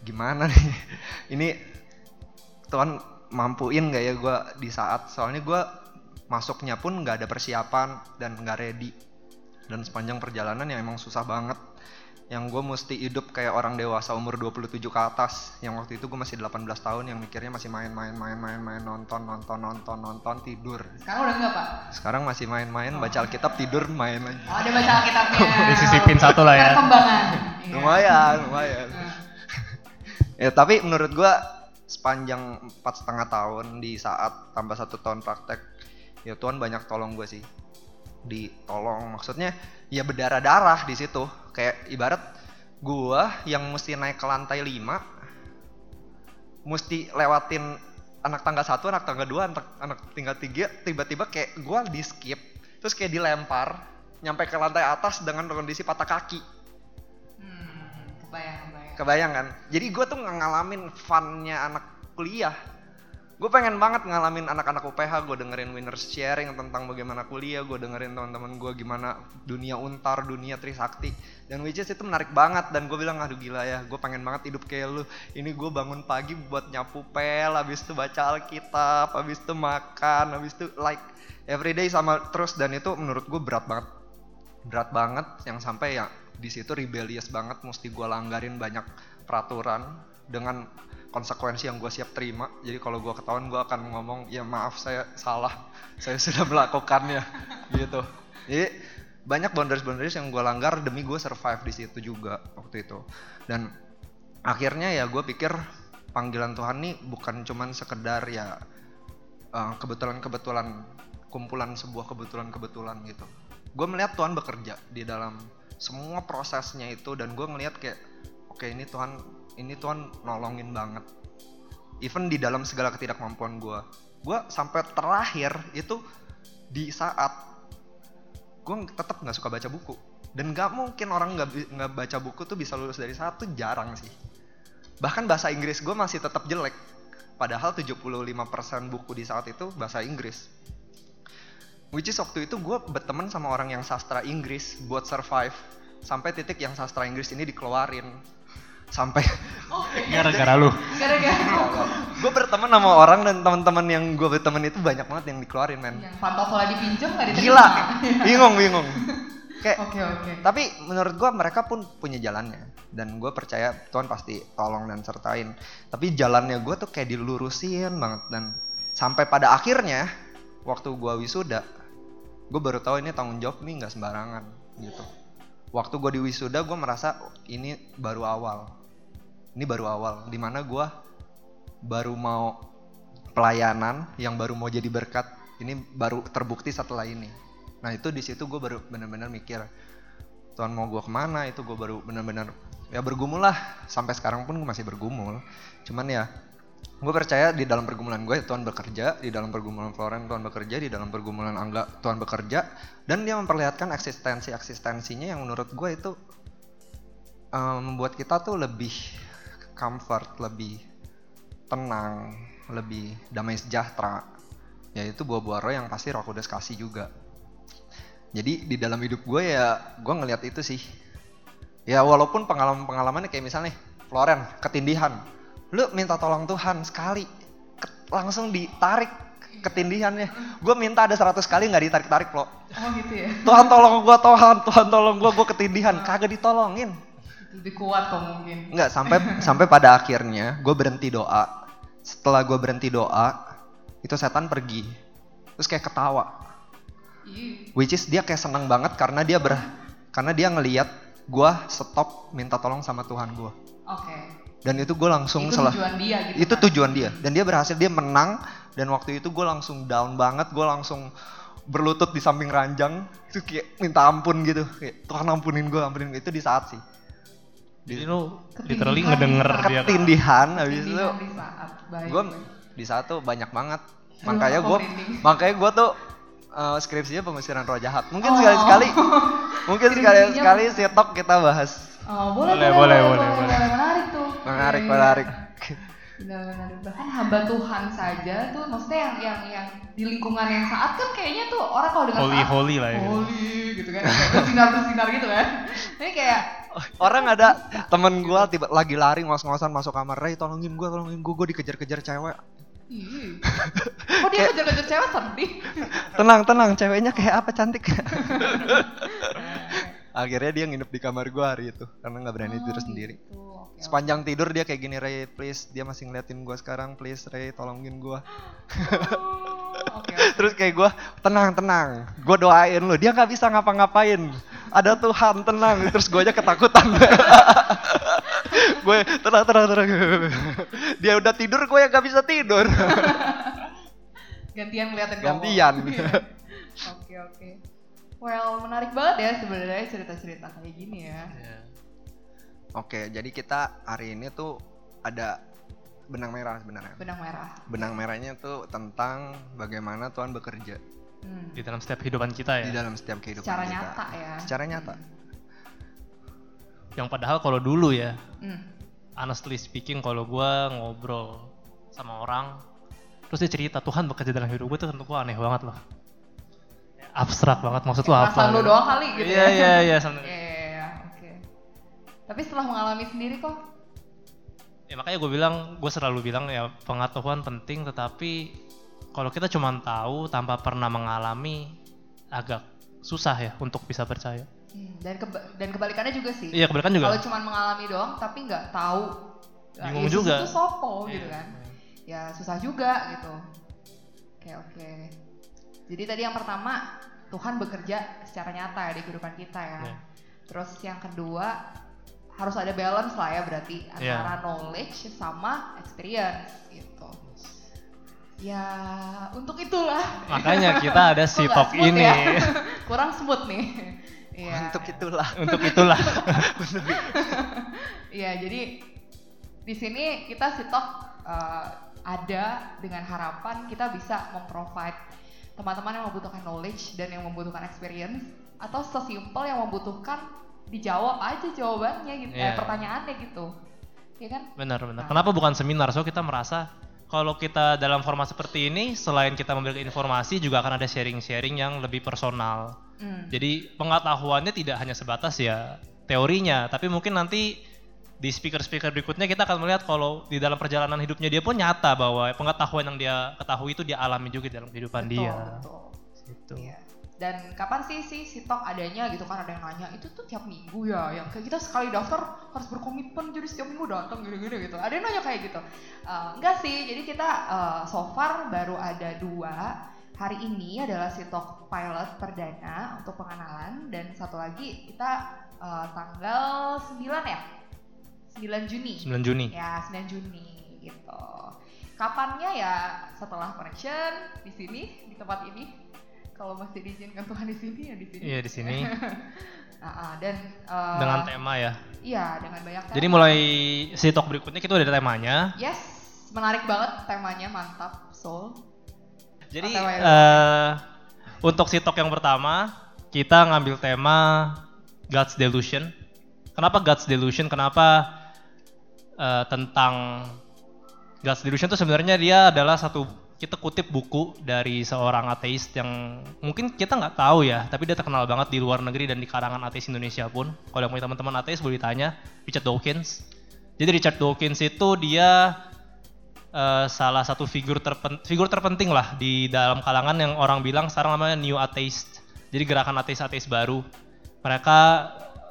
gimana nih? Ini Tuhan mampuin gak ya gue di saat soalnya gue masuknya pun nggak ada persiapan dan nggak ready dan sepanjang perjalanan yang emang susah banget yang gue mesti hidup kayak orang dewasa umur 27 ke atas yang waktu itu gue masih 18 tahun yang mikirnya masih main-main main-main main nonton nonton nonton nonton tidur Sekarang udah enggak, Pak? sekarang masih main-main baca Alkitab tidur main lagi Oh, ada baca Alkitabnya. Disisipin satu lah ya. Perkembangan. Iya. lumayan lumayan Nah, ya tapi menurut gua sepanjang empat setengah tahun di saat tambah satu tahun praktek ya Tuhan banyak tolong gue sih ditolong maksudnya ya berdarah darah di situ kayak ibarat gua yang mesti naik ke lantai 5 mesti lewatin anak tangga satu anak tangga dua anak anak tinggal tiga tiba-tiba kayak gua di skip terus kayak dilempar nyampe ke lantai atas dengan kondisi patah kaki hmm, kebayang, kebayang. Kebayang kan? Jadi gue tuh ngalamin funnya anak kuliah. Gue pengen banget ngalamin anak-anak UPH, gue dengerin winners sharing tentang bagaimana kuliah, gue dengerin teman-teman gue gimana dunia untar, dunia trisakti. Dan which is itu menarik banget dan gue bilang aduh gila ya, gue pengen banget hidup kayak lu. Ini gue bangun pagi buat nyapu pel, habis itu baca Alkitab, habis itu makan, habis itu like everyday sama terus dan itu menurut gue berat banget berat banget yang sampai ya di situ rebellious banget mesti gue langgarin banyak peraturan dengan konsekuensi yang gue siap terima. Jadi kalau gue ketahuan gue akan ngomong ya maaf saya salah. Saya sudah melakukannya. Gitu. Jadi banyak boundaries boundaries yang gue langgar demi gue survive di situ juga waktu itu. Dan akhirnya ya gue pikir panggilan Tuhan nih bukan cuman sekedar ya eh, kebetulan-kebetulan kumpulan sebuah kebetulan-kebetulan gitu. Gue melihat Tuhan bekerja di dalam semua prosesnya itu dan gue ngelihat kayak oke ini Tuhan ini Tuhan nolongin banget. Even di dalam segala ketidakmampuan gue gue sampai terakhir itu di saat gue tetap nggak suka baca buku. Dan nggak mungkin orang nggak nggak baca buku tuh bisa lulus dari satu jarang sih. Bahkan bahasa Inggris gue masih tetap jelek. Padahal 75% buku di saat itu bahasa Inggris. Which is waktu itu gue berteman sama orang yang sastra Inggris buat survive. Sampai titik yang sastra Inggris ini dikeluarin sampai Gara-gara lu. Gara-gara gue berteman sama orang dan teman-teman yang gue berteman itu banyak banget yang dikeluarin men. Yang pantofel dipinjam nggak diterima. gila. Bingung bingung. Kayak Oke, oke. tapi menurut gue mereka pun punya jalannya. Dan gue percaya Tuhan pasti tolong dan sertain. Tapi jalannya gue tuh kayak dilurusin banget. Dan sampai pada akhirnya waktu gue wisuda gue baru tahu ini tanggung jawab nih nggak sembarangan gitu waktu gue di wisuda gue merasa "Oh, ini baru awal. Ini baru awal di mana gue baru mau pelayanan yang baru mau jadi berkat ini baru terbukti setelah ini. Nah itu di situ gue baru benar-benar mikir Tuhan mau gue ke mana? Itu gue baru benar-benar ya bergumul lah. Sampai sekarang pun gue masih bergumul. Cuman ya gue percaya di dalam pergumulan gue Tuhan bekerja di dalam pergumulan Floren Tuhan bekerja di dalam pergumulan Angga Tuhan bekerja dan dia memperlihatkan eksistensi eksistensinya yang menurut gue itu eh, membuat kita tuh lebih comfort lebih tenang lebih damai sejahtera. Yaitu buah-buah roh yang pasti Roh Kudus kasih juga. Jadi di dalam hidup gue ya gue ngelihat itu sih. Ya walaupun pengalaman-pengalamannya kayak misalnya Floren ketindihan lu minta tolong Tuhan sekali ke- langsung ditarik ketindihannya. Gue minta ada 100 kali nggak ditarik-tarik lo Oh gitu ya. Tuhan tolong gue Tuhan Tuhan tolong gue gue ketindihan. Kagak ditolongin. Lebih kuat kok mungkin. Nggak sampai sampai pada akhirnya gue berhenti doa. Setelah gue berhenti doa itu setan pergi. Terus kayak ketawa. Which is dia kayak seneng banget karena dia ber karena dia ngeliat gue stop minta tolong sama Tuhan gue Oke. Dan itu gue langsung Itu salah. tujuan dia gitu. itu kan? tujuan dia. Dan dia berhasil dia menang. Dan waktu itu gue langsung down banget. Gue langsung berlutut di samping ranjang. Itu kayak minta ampun gitu. Kayak Tuhan ampunin gue ampunin gue itu di saat sih. Jadi lu Ketindihan literally ngedenger bisa. dia ketindihan habis itu. Ketindihan di gue di saat tuh banyak banget. Makanya gue makanya gue tuh eh, skripsinya pengusiran roh jahat. Mungkin Oh. sekali sekali mungkin sekali sekali sitok kita bahas. Oh, boleh, Boleh, boleh, boleh, boleh, boleh, boleh, tuh. Menarik menarik Benar, benar. Bahkan hamba Tuhan saja tuh, maksudnya yang yang yang di lingkungan yang saat kan kayaknya tuh orang kalau dengar holy saat, holy lah ya. holy gitu kan, bersinar bersinar gitu kan. Ini kayak orang ada temen gue tiba lagi lari ngos-ngosan masuk kamar Ray tolongin gue tolongin gue gue dikejar-kejar cewek Ih, kok dia kejar-kejar cewek sedih? tenang tenang ceweknya kayak apa cantik akhirnya dia nginep di kamar gue hari itu karena nggak berani tidur Oh, sendiri gitu. Oke, sepanjang tidur dia kayak gini Ray please dia masih ngeliatin gue sekarang please Ray tolongin gue Oh, Oke, oke. terus kayak gue tenang tenang gue doain lu dia nggak bisa ngapa-ngapain ada Tuhan tenang terus gue aja ketakutan gue tenang tenang tenang dia udah tidur gue yang nggak bisa tidur gantian ngeliatin. Gantian. Oke oke. Well menarik banget ya sebenarnya cerita-cerita kayak gini ya. Iya. Oke jadi kita hari ini tuh ada benang merah sebenarnya Benang merah. benang merahnya tuh tentang bagaimana Tuhan bekerja Hmm. Di dalam setiap kehidupan kita di ya. dalam setiap kehidupan Secara kita nyata ya. secara nyata Yang padahal kalau dulu ya, Hmm. honestly speaking kalau gua ngobrol sama orang terus dia cerita Tuhan bekerja dalam hidup gue tuh tentu gua aneh banget loh abstrak banget maksud lu Kayak apa perasaan lu gitu. doang kali gitu iya ya. iya iya. Tapi setelah mengalami sendiri kok, ya makanya gue bilang gue selalu bilang ya pengetahuan penting tetapi kalau kita cuma tahu tanpa pernah mengalami agak susah ya untuk bisa percaya hmm, dan keba- dan kebalikannya juga sih. iya kebanyakan juga Kalau cuma mengalami doang tapi nggak tahu nah, Bingung Yesus juga. itu sopo gitu Iya. kan. Ya susah juga gitu. Oke oke. Jadi tadi yang pertama Tuhan bekerja secara nyata ya di kehidupan kita ya. Iya. Terus yang kedua harus ada balance lah ya berarti Iya. antara knowledge sama experience gitu. Ya untuk itulah. makanya kita ada si talk smooth ini ya? Kurang smooth nih. Iya. untuk itulah untuk itulah Iya, jadi di sini kita sitok eh, ada dengan harapan kita bisa memprovide teman-teman yang membutuhkan knowledge dan yang membutuhkan experience atau sesimpel yang membutuhkan dijawab aja jawabannya gitu, eh, Iya. pertanyaannya gitu. Ya kan? benar benar kenapa bukan seminar so kita merasa kalau kita dalam format seperti ini selain kita memberikan informasi juga akan ada sharing-sharing yang lebih personal Hmm. Jadi pengetahuannya tidak hanya sebatas ya teorinya, tapi mungkin nanti di speaker-speaker berikutnya kita akan melihat kalau di dalam perjalanan hidupnya dia pun nyata bahwa pengetahuan yang dia ketahui itu dia alami juga di dalam kehidupan Betul, dia. betul. Gitu. Iya. Dan kapan sih sih sitok adanya gitu kan ada yang nanya itu tuh tiap minggu ya yang kayak kita sekali daftar harus berkomitmen jadi setiap minggu datang gini-gini gitu. Ada yang nanya kayak gitu. Eh, enggak sih, jadi kita eh, so far baru ada dua hari ini adalah Sitok pilot perdana untuk pengenalan dan satu lagi kita eh, tanggal 9 ya? 9 Juni. 9 Juni. Ya, 9 Juni gitu. Kapannya ya setelah connection di sini di tempat ini. Kalau masih diizinkan Tuhan di sini ya di sini. Iya di sini Ah, ah, dan eh, dengan tema ya. Iya, dengan banyak tema. Jadi mulai si talk berikutnya kita udah ada temanya. Yes, menarik banget temanya, mantap, soul. Jadi eh untuk si talk yang pertama kita ngambil tema God's Delusion. Kenapa God's Delusion? Kenapa eh, tentang God's Delusion itu sebenarnya dia adalah satu kita kutip buku dari seorang ateis yang mungkin kita nggak tahu ya, tapi dia terkenal banget di luar negeri dan di karangan ateis Indonesia pun. Kalau punya teman-teman ateis boleh ditanya, Richard Dawkins. Jadi Richard Dawkins itu dia eh, salah satu figur terpen, figur terpenting lah di dalam kalangan yang orang bilang sekarang namanya New Atheist. Jadi gerakan ateis-ateis baru. Mereka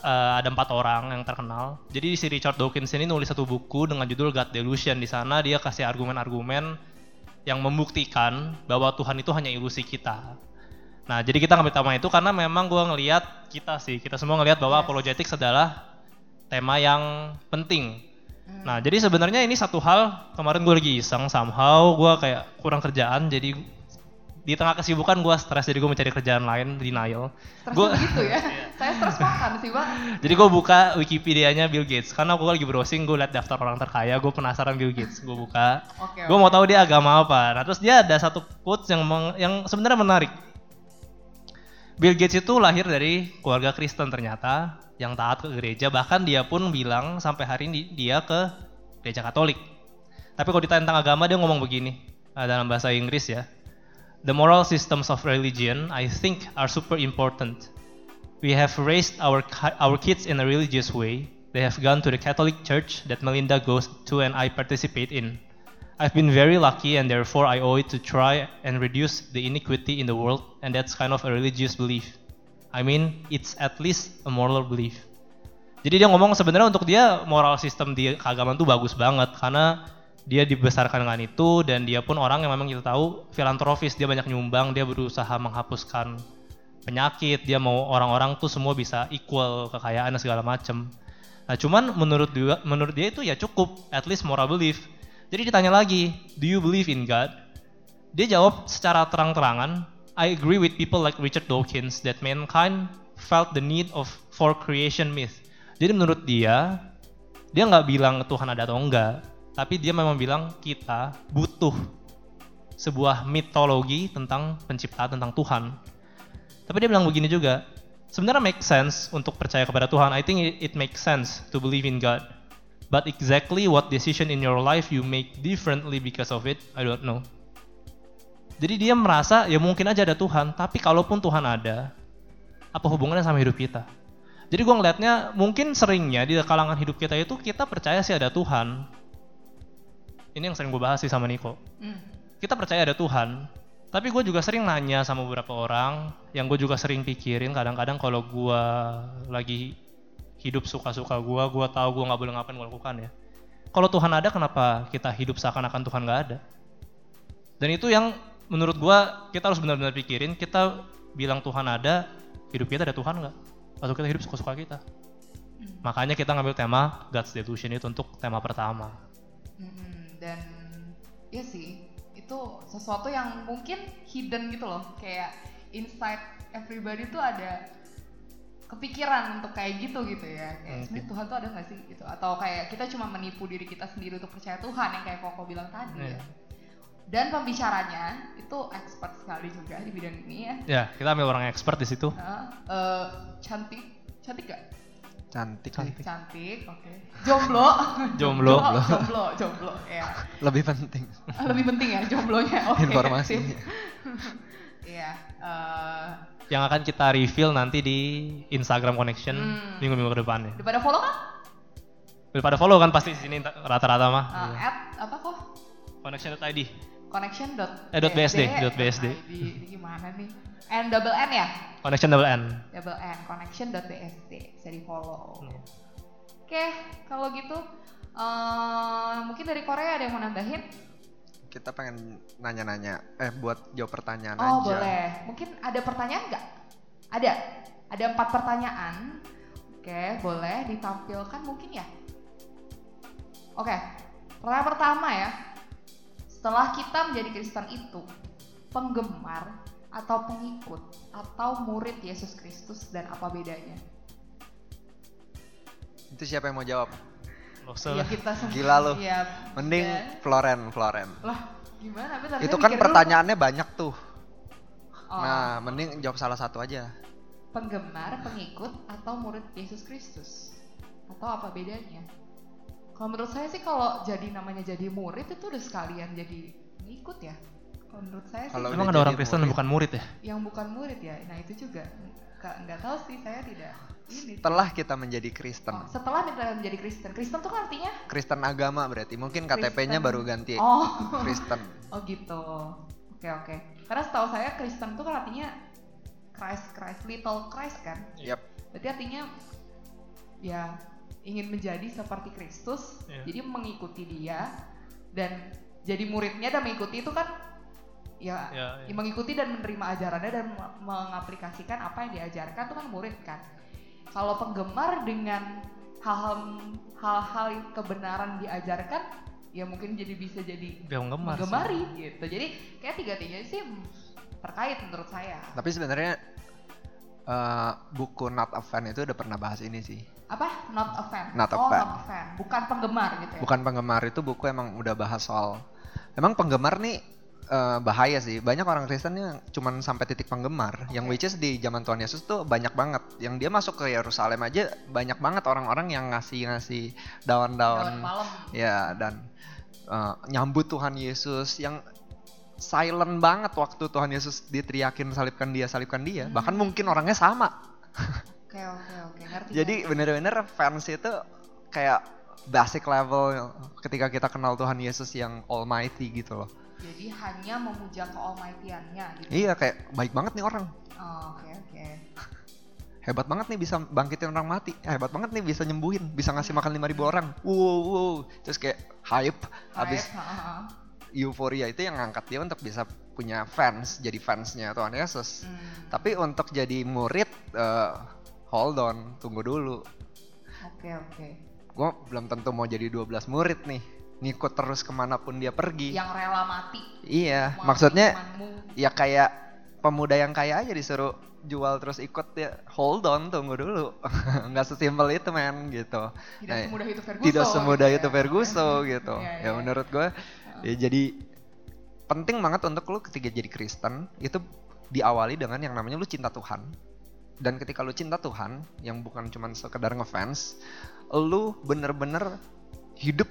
eh, ada empat orang yang terkenal. Jadi si Richard Dawkins ini nulis satu buku dengan judul God Delusion. Di sana dia kasih argumen-argumen yang membuktikan bahwa Tuhan itu hanya ilusi kita. Nah, jadi kita ngambil tema itu karena memang gue ngelihat kita sih, kita semua ngelihat bahwa Yes. apologetics adalah tema yang penting. Hmm. Nah, jadi sebenarnya ini satu hal kemarin gue lagi iseng somehow gue kayak kurang kerjaan jadi di tengah kesibukan gue stres jadi gue mencari kerjaan lain denial. Stres Gua- begitu ya. Saya stres makan sih, Bang. Jadi gue buka Wikipedia-nya Bill Gates karena gue lagi browsing gue liat daftar orang terkaya gue penasaran Bill Gates gue buka Oke. gue mau tahu dia agama apa. Nah terus dia ada satu quotes yang meng- yang sebenarnya menarik. Bill Gates itu lahir dari keluarga Kristen ternyata yang taat ke gereja bahkan dia pun bilang sampai hari ini dia ke gereja Katolik. Tapi kalau ditanya tentang agama dia ngomong begini eh, dalam bahasa Inggris ya. The moral systems of religion I think are super important. We have raised our our kids in a religious way. They have gone to the Catholic church that Melinda goes to and I participate in. I've been very lucky and therefore I owe it to try and reduce the iniquity in the world and that's kind of a religious belief. I mean, it's at least a moral belief. Jadi dia ngomong sebenarnya untuk dia moral system di keagamaan tuh bagus banget karena dia dibesarkan dengan itu dan dia pun orang yang memang kita tahu filantropis, dia banyak nyumbang, dia berusaha menghapuskan penyakit, dia mau orang-orang tuh semua bisa equal kekayaan dan segala macem. Nah cuman menurut dia, menurut dia itu ya cukup, at least moral belief. Jadi ditanya lagi, do you believe in God? Dia jawab secara terang-terangan, I agree with people like Richard Dawkins that mankind felt the need of for creation myth. Jadi menurut dia, dia nggak bilang Tuhan ada atau enggak, tapi dia memang bilang kita butuh sebuah mitologi tentang penciptaan tentang Tuhan. Tapi dia bilang begini juga, sebenarnya make sense untuk percaya kepada Tuhan. I think it, it makes sense to believe in God. But exactly what decision in your life you make differently because of it, I don't know. Jadi dia merasa ya mungkin aja ada Tuhan, tapi kalaupun Tuhan ada, apa hubungannya sama hidup kita? Jadi gua ngelihatnya mungkin seringnya di kalangan hidup kita itu kita percaya sih ada Tuhan. Ini yang sering gue bahas sih sama Niko. Hmm. Kita percaya ada Tuhan, tapi gue juga sering nanya sama beberapa orang yang gue juga sering pikirin kadang-kadang kalau gue lagi hidup suka-suka gue, gue tahu gue nggak boleh ngapain gue lakukan ya. Kalau Tuhan ada, kenapa kita hidup seakan-akan Tuhan nggak ada? Dan itu yang menurut gue kita harus benar-benar pikirin. Kita bilang Tuhan ada, hidup kita ada Tuhan nggak? Atau kita hidup suka-suka kita? Makanya kita ngambil tema God's Delusion itu untuk tema pertama. Mm-mm, dan ya sih itu sesuatu yang mungkin hidden gitu loh. Kayak inside everybody tuh ada kepikiran untuk kayak gitu gitu ya. Kayak Mungkin. sebenarnya Tuhan tuh ada nggak sih? Gitu. Atau kayak kita cuma menipu diri kita sendiri untuk percaya Tuhan yang kayak Koko bilang tadi Iya. ya. Dan pembicaranya itu expert sekali juga di bidang ini ya. Ya, kita ambil orang expert di situ. Nah, eh, cantik cantik gak Cantik sih. cantik oke jomblo Jomblo. jomblo jomblo ya Lebih penting. lebih penting ya jomblonya oke Informasi. sip. iya eh, Yang akan kita reveal nanti di Instagram Connection Hmm. minggu-minggu ke depan ya. udah pada follow kan Udah pada follow kan pasti di sini rata-rata mah. Eh, at apa kok Connection.id. connection dot Eh, dot BSD, dot BSD. ID. ini gimana nih n double n ya Connection double N. double n connection dot bsd bisa di follow Hmm. oke kalau gitu eh, mungkin dari Korea ada yang mau nambahin kita pengen nanya-nanya eh buat jawab pertanyaan Oh aja. boleh. Mungkin ada pertanyaan nggak? Ada. Ada empat pertanyaan. Oke, boleh ditampilkan mungkin ya. Oke, pertanyaan pertama ya. Setelah kita menjadi Kristen itu, penggemar atau pengikut atau murid Yesus Kristus dan apa bedanya? Itu siapa yang mau jawab? Iya lah. kita semua. Gila lu. Iya. Mending ya. Floren, Floren. Lah, gimana? Itu kan mikir dulu. pertanyaannya banyak tuh. Oh, Nah, mending jawab salah satu aja. penggemar, pengikut atau murid Yesus Kristus? Atau apa bedanya? Kalau menurut saya sih kalau jadi namanya jadi murid itu udah sekalian jadi pengikut ya. Kalau menurut saya sih Kalau Emang udah ada orang Kristen murid. bukan murid ya? yang bukan murid ya. Nah itu juga nggak tahu sih saya tidak ini. Setelah kita menjadi Kristen. Oh, setelah kita menjadi Kristen, Kristen tuh kan artinya Kristen agama berarti. Mungkin KTP-nya baru ganti oh Kristen. oh gitu. Oke oke. Karena setahu saya Kristen tuh kan artinya Christ Christ little Christ kan. Yap. Berarti artinya ya ingin menjadi seperti Kristus, Iya. jadi mengikuti dia dan jadi muridnya dan mengikuti itu kan ya, Ya, ya mengikuti dan menerima ajarannya dan me- mengaplikasikan apa yang diajarkan itu kan murid kan. Kalau penggemar dengan hal-hal hal-hal kebenaran diajarkan ya mungkin jadi bisa jadi penggemar. sih. menggemari gitu. Jadi kayak tiga-tiga sih terkait menurut saya. Tapi sebenarnya eh, buku Not a Fan itu udah pernah bahas ini sih. Apa? Not a fan. Not a oh, fan. not a fan. Bukan penggemar gitu ya. Bukan penggemar itu buku emang udah bahas soal. Emang penggemar nih eh, bahaya sih. Banyak orang Kristen yang cuman sampai titik penggemar. Yang Oke. which is di zaman Tuhan Yesus tuh banyak banget. Yang dia masuk ke Yerusalem aja banyak banget orang-orang yang ngasih-ngasih Daun daun-daun. Ya, dan uh, nyambut Tuhan Yesus yang silent banget waktu Tuhan Yesus diteriakin salibkan dia, salibkan dia. Hmm. Bahkan mungkin orangnya sama. Oke oke oke ngerti. Jadi bener-bener fans itu kayak basic level ketika kita kenal Tuhan Yesus yang almighty gitu loh. Jadi hanya memuja kealmighty-annya gitu. Iya kayak baik banget nih orang. Oh, Oke oke. Hebat banget nih bisa bangkitin orang mati. Hebat banget nih bisa nyembuhin, bisa ngasih makan 5000 orang. Wow, wow. Terus kayak hype habis euforia itu yang ngangkat dia untuk bisa punya fans, jadi fansnya Tuhan Yesus. Hmm, Tapi untuk jadi murid, eh, hold on, tunggu dulu. Oke oke. Gue belum tentu mau jadi 12 murid nih, ngikut terus ke mana pun dia pergi. Yang rela mati. Iya, Mau maksudnya imanmu. ya kayak pemuda yang kaya aja disuruh jual terus ikut ya hold on tunggu dulu nggak sesimpel itu men gitu tidak Nah, semudah itu Ferguson. tidak semudah gitu itu ya. Ferguson gitu Iya, ya iya. menurut gue ya jadi penting banget untuk lu ketika jadi Kristen itu diawali dengan yang namanya lu cinta Tuhan dan ketika lu cinta Tuhan yang bukan cuma sekedar ngefans lu bener-bener hidup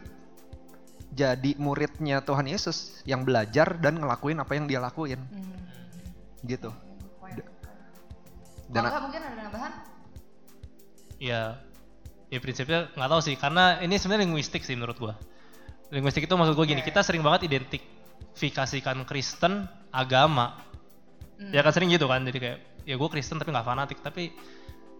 jadi muridnya Tuhan Yesus yang belajar dan ngelakuin apa yang dia lakuin Hmm. gitu dan Kalau mungkin ada tambahan? Ya, ya prinsipnya nggak tahu sih, karena ini sebenarnya linguistik sih menurut gua. Linguistik itu maksud gua gini, Oke. kita sering banget identifikasikan Kristen agama. Hmm. Ya kan sering gitu kan, jadi kayak ya gue Kristen tapi nggak fanatik, tapi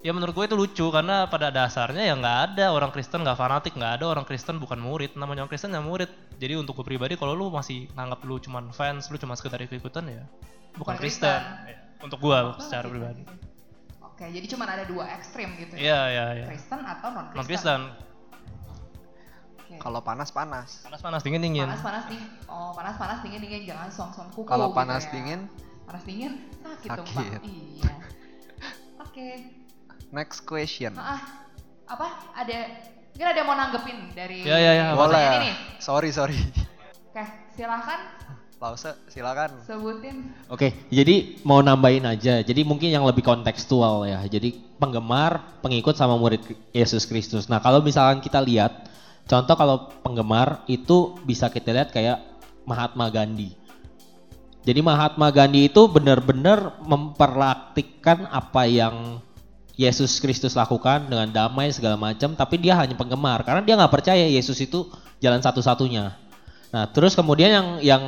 ya menurut gue itu lucu karena pada dasarnya ya nggak ada orang Kristen nggak fanatik, nggak ada orang Kristen bukan murid, namanya orang Kristen ya murid. Jadi untuk gue pribadi kalau lu masih nganggap lu cuman fans, lu cuma sekedar ikut-ikutan ya bukan Bukan Kristen. Kristen. Ya, Untuk gue Oh, secara gitu, pribadi. gitu. Oke, jadi cuma ada dua ekstrim gitu ya. Iya iya iya. Kristen atau non Kristen. Non Kristen, Oke. kalau panas panas panas-panas dingin-dingin. Panas panas dingin. Oh, panas panas dingin dingin jangan song song kuku. kalau gitu panas ya. dingin Panas dingin sakit, dong Sakit. pak. Iya. Oke. Next question Maaf. Apa? Ada mungkin ada yang mau nanggepin dari Ya, ya, ya, boleh ini nih. sorry sorry Oke, silahkan Lause silakan sebutin. Oke, jadi mau nambahin aja. Jadi mungkin yang lebih kontekstual ya. Jadi penggemar, pengikut sama murid Yesus Kristus. Nah, kalau misalkan kita lihat, contoh kalau penggemar itu bisa kita lihat kayak Mahatma Gandhi. Jadi Mahatma Gandhi itu benar-benar memperlaktikkan apa yang Yesus Kristus lakukan dengan damai segala macam, tapi dia hanya penggemar karena dia nggak percaya Yesus itu jalan satu-satunya. Nah, terus kemudian yang yang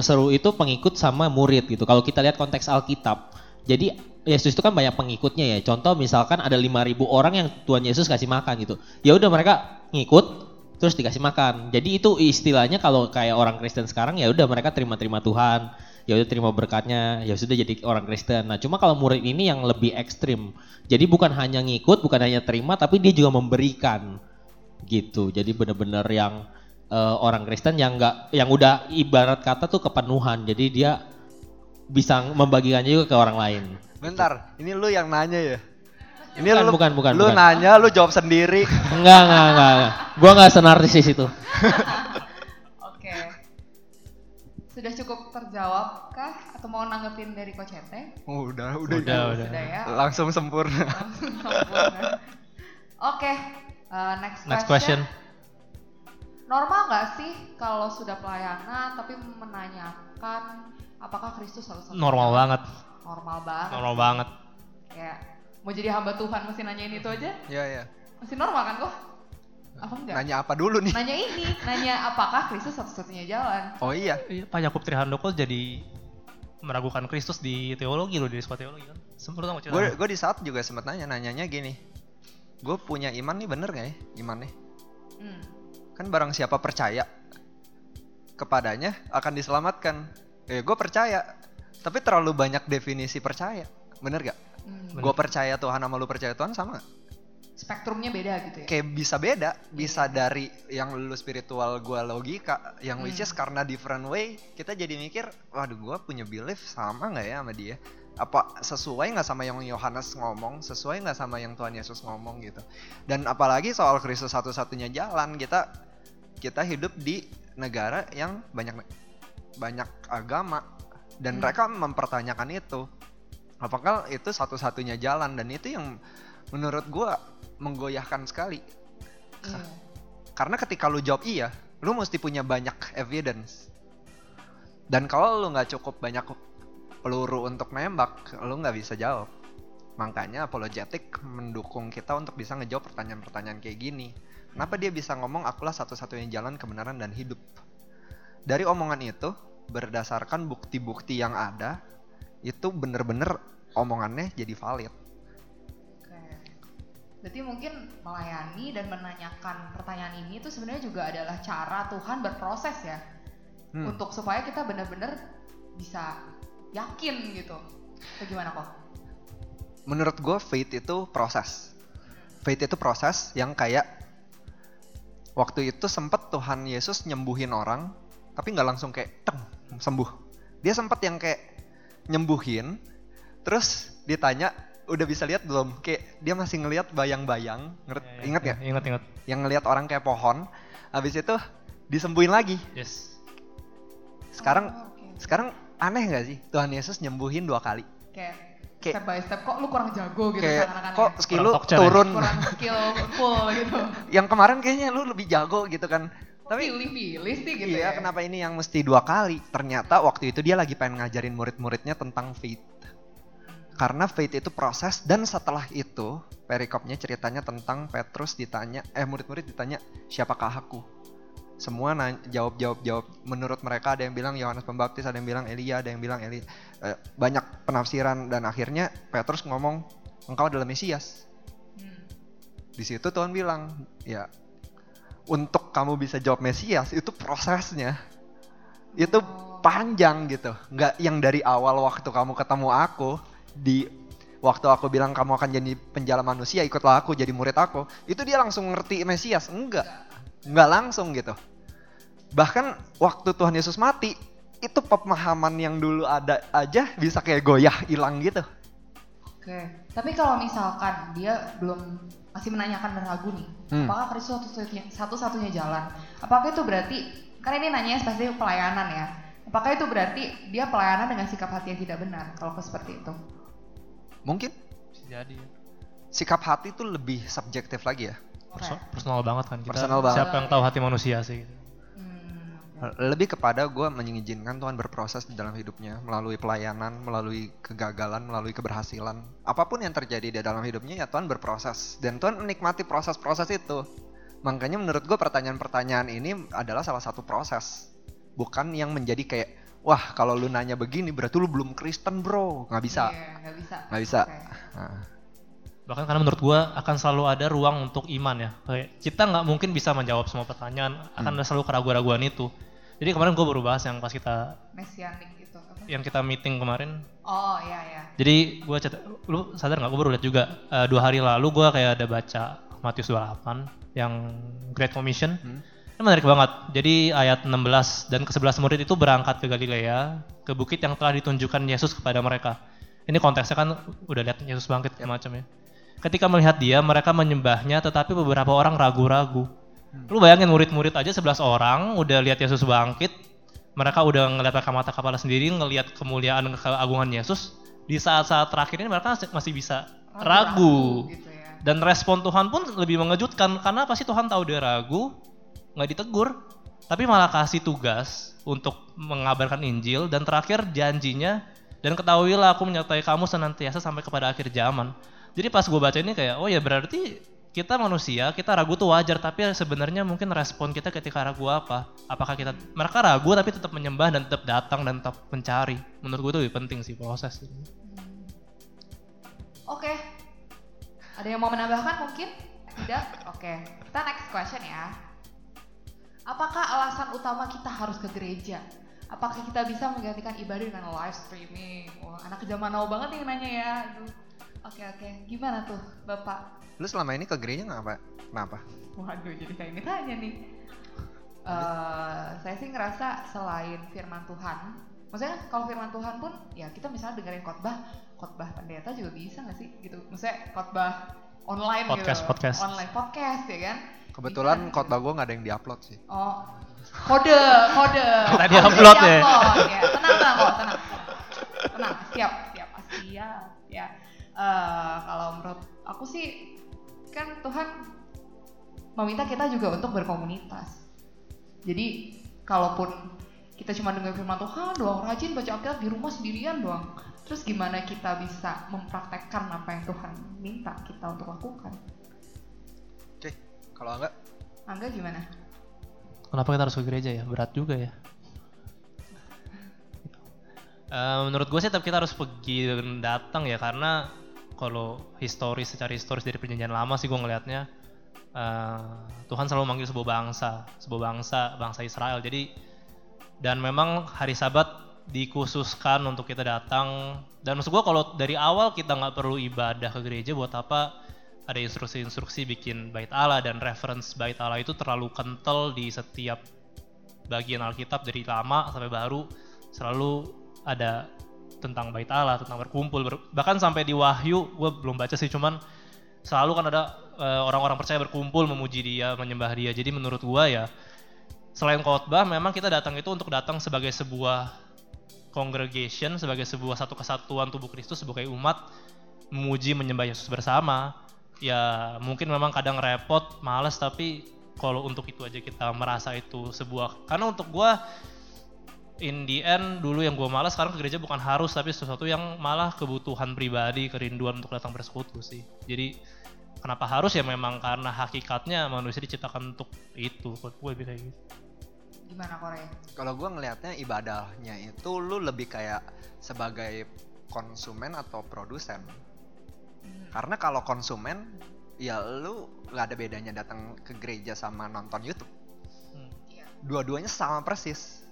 seru itu pengikut sama murid gitu. Kalau kita lihat konteks Alkitab. Jadi Yesus itu kan banyak pengikutnya ya. Contoh misalkan ada 5000 orang yang Tuhan Yesus kasih makan gitu. Ya udah mereka ngikut terus dikasih makan. Jadi itu istilahnya kalau kayak orang Kristen sekarang ya udah mereka terima-terima Tuhan, ya udah terima berkatnya, ya sudah jadi orang Kristen. Nah, cuma kalau murid ini yang lebih ekstrim. Jadi bukan hanya ngikut, bukan hanya terima tapi dia juga memberikan. Gitu. Jadi benar-benar yang eh, orang Kristen yang enggak yang udah ibarat kata tuh kepenuhan. Jadi dia bisa membagikannya juga ke orang lain. Bentar, ini lu yang nanya ya? Ini Bukan, lu, bukan, bukan, lu bukan. nanya, lu jawab sendiri. Enggak, enggak, enggak. enggak. Gua enggak senarsis itu. Sudah cukup terjawab kah? Atau mau nanggepin dari Coach Ete? Oh, udah, udah, Udah, udah. Sudah ya. Langsung sempurna. Langsung sempurna. Oke, eh, next, Next question. Normal nggak sih kalau sudah pelayanan tapi menanyakan apakah Kristus harus Normal banget, Normal banget. normal banget. Kayak mau jadi hamba Tuhan mesti nanyain itu aja? Iya, iya. Masih normal kan kok? Apa enggak? Nanya apa dulu nih? Nanya ini, nanya apakah Kristus satu-satunya jalan? Oh iya. Iya, Pak Yakub Trihandoko jadi meragukan Kristus di teologi loh di sekolah teologi kan. Sempurna Gue cerita? gue di saat juga sempat nanya, nanyanya gini. Gue punya iman nih bener gak ya? Imannya. Hmm. Kan barang siapa percaya kepadanya akan diselamatkan. Eh, gue percaya. Tapi terlalu banyak definisi percaya. Bener gak? Hmm. Gue percaya Tuhan sama lu percaya Tuhan sama nggak? Spektrumnya beda gitu ya? Kayak bisa beda. Bisa dari yang lu spiritual, gue logika. Yang which is Hmm. karena different way, kita jadi mikir, waduh gue punya belief sama nggak ya sama dia? Apa sesuai nggak sama yang Yohanes ngomong? Sesuai nggak sama yang Tuhan Yesus ngomong gitu? Dan apalagi soal Kristus satu-satunya jalan, kita kita hidup di negara yang banyak banyak agama dan Hmm. mereka mempertanyakan itu apakah itu satu-satunya jalan dan itu yang menurut gua menggoyahkan sekali. Iya. karena ketika lu jawab iya lu mesti punya banyak evidence. Dan kalau lu nggak cukup banyak peluru untuk nembak lu nggak bisa jawab. Makanya apologetic mendukung kita untuk bisa ngejawab pertanyaan-pertanyaan kayak gini. Kenapa dia bisa ngomong akulah satu-satunya jalan kebenaran dan hidup. Dari omongan itu berdasarkan bukti-bukti yang ada itu bener-bener omongannya jadi valid. Berarti mungkin melayani dan menanyakan pertanyaan ini itu sebenarnya juga adalah cara Tuhan berproses ya. Hmm. Untuk supaya kita benar-benar bisa yakin gitu. Atau gimana kok? menurut gue faith itu proses faith itu proses yang kayak waktu itu sempet Tuhan Yesus nyembuhin orang tapi nggak langsung kayak teng sembuh dia sempet yang kayak nyembuhin terus ditanya udah bisa lihat belum kayak dia masih ngelihat bayang-bayang ngerti Ya, ya, ingat ya, Ingat, ingat. yang ngelihat orang kayak pohon habis itu disembuhin lagi Yes. sekarang Oh, oke. sekarang aneh nggak sih Tuhan Yesus nyembuhin dua kali kayak Kayak- step by step kok lu kurang jago gitu kayak seakan-akan kok ya. skill lu ya? turun kurang skill full gitu. yang kemarin kayaknya lu lebih jago gitu kan tapi pilih-pilih sih gitu iya ya. kenapa ini yang mesti dua kali ternyata waktu itu dia lagi pengen ngajarin murid-muridnya tentang faith karena faith itu proses dan setelah itu perikopnya ceritanya tentang Petrus ditanya eh murid-murid ditanya siapakah aku? Semua nanya, jawab jawab jawab. Menurut mereka ada yang bilang Yohanes Pembaptis ada yang bilang Elia ada yang bilang Eli eh, banyak penafsiran. Dan akhirnya Petrus ngomong engkau adalah Mesias. Hmm. di situ Tuhan bilang ya untuk kamu bisa jawab Mesias itu prosesnya. Itu Oh. panjang gitu. Nggak yang dari awal waktu kamu ketemu aku di waktu aku bilang kamu akan jadi penjala manusia ikutlah aku jadi murid aku itu dia langsung ngerti Mesias enggak nggak langsung gitu bahkan waktu Tuhan Yesus mati itu pemahaman yang dulu ada aja bisa kayak goyah hilang gitu Oke, tapi kalau misalkan dia belum masih menanyakan dan ragu nih, Hmm. apakah Kristus satu-satunya, satu-satunya jalan? Apakah itu berarti, kan ini nanya spesifik pelayanan ya, apakah itu berarti dia pelayanan dengan sikap hati yang tidak benar, kalau seperti itu? Mungkin Bisa jadi. ya. sikap hati itu lebih subjektif lagi ya. Perso- personal banget kan kita. Personal banget. Siapa yang tahu hati manusia sih? gitu. Hmm, lebih kepada gue mengizinkan Tuhan berproses di dalam hidupnya melalui pelayanan, melalui kegagalan, melalui keberhasilan. Apa pun yang terjadi di dalam hidupnya ya Tuhan berproses dan Tuhan menikmati proses-proses itu. Makanya menurut gue pertanyaan-pertanyaan ini adalah salah satu proses, bukan yang menjadi kayak wah kalau lu nanya begini berarti lu belum Kristen bro, nggak bisa. Iya, nggak bisa. Nggak bisa. Oke. Nah, bahkan karena menurut gua akan selalu ada ruang untuk iman ya kayak kita nggak mungkin bisa menjawab semua pertanyaan akan ada selalu keraguan-keraguan itu jadi kemarin gua baru bahas yang pas kita Mesianik gitu apa? yang kita meeting kemarin Oh iya iya. jadi gua cat lu sadar nggak gua baru lihat juga eh, dua hari lalu gua kayak ada baca Matius 28 yang Great Commission Hmm. Ini menarik banget. Jadi ayat 16 dan ke 11 murid itu berangkat ke Galilea ke bukit yang telah ditunjukkan Yesus kepada mereka. Ini konteksnya kan udah lihat Yesus bangkit macam ya. Ketika melihat dia mereka menyembahnya tetapi beberapa orang ragu-ragu. Lu bayangin murid-murid aja 11 orang udah lihat Yesus bangkit mereka udah ngeliat pakai mata kepala sendiri ngelihat kemuliaan keagungan Yesus. Di saat-saat terakhir ini mereka masih- masih bisa ragu. gitu ya. dan respon Tuhan pun lebih mengejutkan. Karena pasti Tuhan tahu dia ragu nggak ditegur tapi malah kasih tugas untuk mengabarkan Injil dan terakhir janjinya dan ketahuilah aku menyertai kamu senantiasa sampai kepada akhir zaman jadi pas gue baca ini kayak oh ya berarti kita manusia kita ragu tuh wajar tapi sebenarnya mungkin respon kita ketika ragu apa apakah kita mereka ragu tapi tetap menyembah dan tetap datang dan tetap mencari menurut gue itu lebih penting sih proses Oke. Ada yang mau menambahkan mungkin? Tidak? Oke. Kita next question ya. Apakah alasan utama kita harus ke gereja? Apakah kita bisa menggantikan ibadah dengan live streaming? Wah, anak zaman now banget yang nanya ya. Aduh. Oke oke. Gimana tuh, Bapak? Lu selama ini ke gereja nggak apa? Kenapa? Waduh, jadi kayak ini tanya nih. Eh, saya sih ngerasa selain firman Tuhan, maksudnya kalau firman Tuhan pun, ya kita misalnya dengerin khotbah, khotbah pendeta juga bisa nggak sih, gitu. Maksudnya khotbah online Podcast, gitu, podcast. online podcast ya kan? Kebetulan Bisa. khotbah gue nggak ada yang diupload sih. Oh, kode, kode. Tadi Kode upload ya? ya. Tenang, tenang kok, tenang. Tenang, siap, siap, ah, siap. Ya, Eh, kalau menurut aku sih, kan Tuhan meminta kita juga untuk berkomunitas. Jadi, kalaupun kita cuma dengar firman Tuhan doang, rajin baca Alkitab di rumah sendirian doang. Terus gimana kita bisa mempraktekkan apa yang Tuhan minta kita untuk lakukan? Kalau enggak, Angga gimana? Kenapa kita harus ke gereja ya? Berat juga ya. Eh, menurut gue sih tetap kita harus pergi dan datang ya karena kalau historis secara historis dari perjanjian lama sih gue ngelihatnya eh, Tuhan selalu manggil sebuah bangsa, sebuah bangsa, bangsa Israel. Jadi dan memang hari Sabat dikhususkan untuk kita datang dan maksud gue kalau dari awal kita nggak perlu ibadah ke gereja buat apa ada instruksi-instruksi bikin bait Allah dan reference bait Allah itu terlalu kental di setiap bagian Alkitab dari lama sampai baru selalu ada tentang bait Allah, tentang berkumpul, ber- bahkan sampai di Wahyu gue belum baca sih cuman selalu kan ada eh, orang-orang percaya berkumpul memuji dia, menyembah dia. Jadi menurut gua ya selain khotbah memang kita datang itu untuk datang sebagai sebuah congregation, sebagai sebuah satu kesatuan tubuh Kristus sebagai umat memuji menyembah Yesus bersama. Ya mungkin memang kadang repot, males tapi kalau untuk itu aja kita merasa itu sebuah karena untuk gua in the end dulu yang gue malas sekarang ke gereja bukan harus tapi sesuatu yang malah kebutuhan pribadi kerinduan untuk datang bersekutu sih jadi kenapa harus ya memang karena hakikatnya manusia diciptakan untuk itu buat gue lebih kayak gitu Gimana Korea? kalau gue ngelihatnya ibadahnya itu lu lebih kayak sebagai konsumen atau produsen. Hmm. Karena kalau konsumen, ya lu nggak ada bedanya datang ke gereja sama nonton YouTube. Hmm. Iya. Dua-duanya sama persis.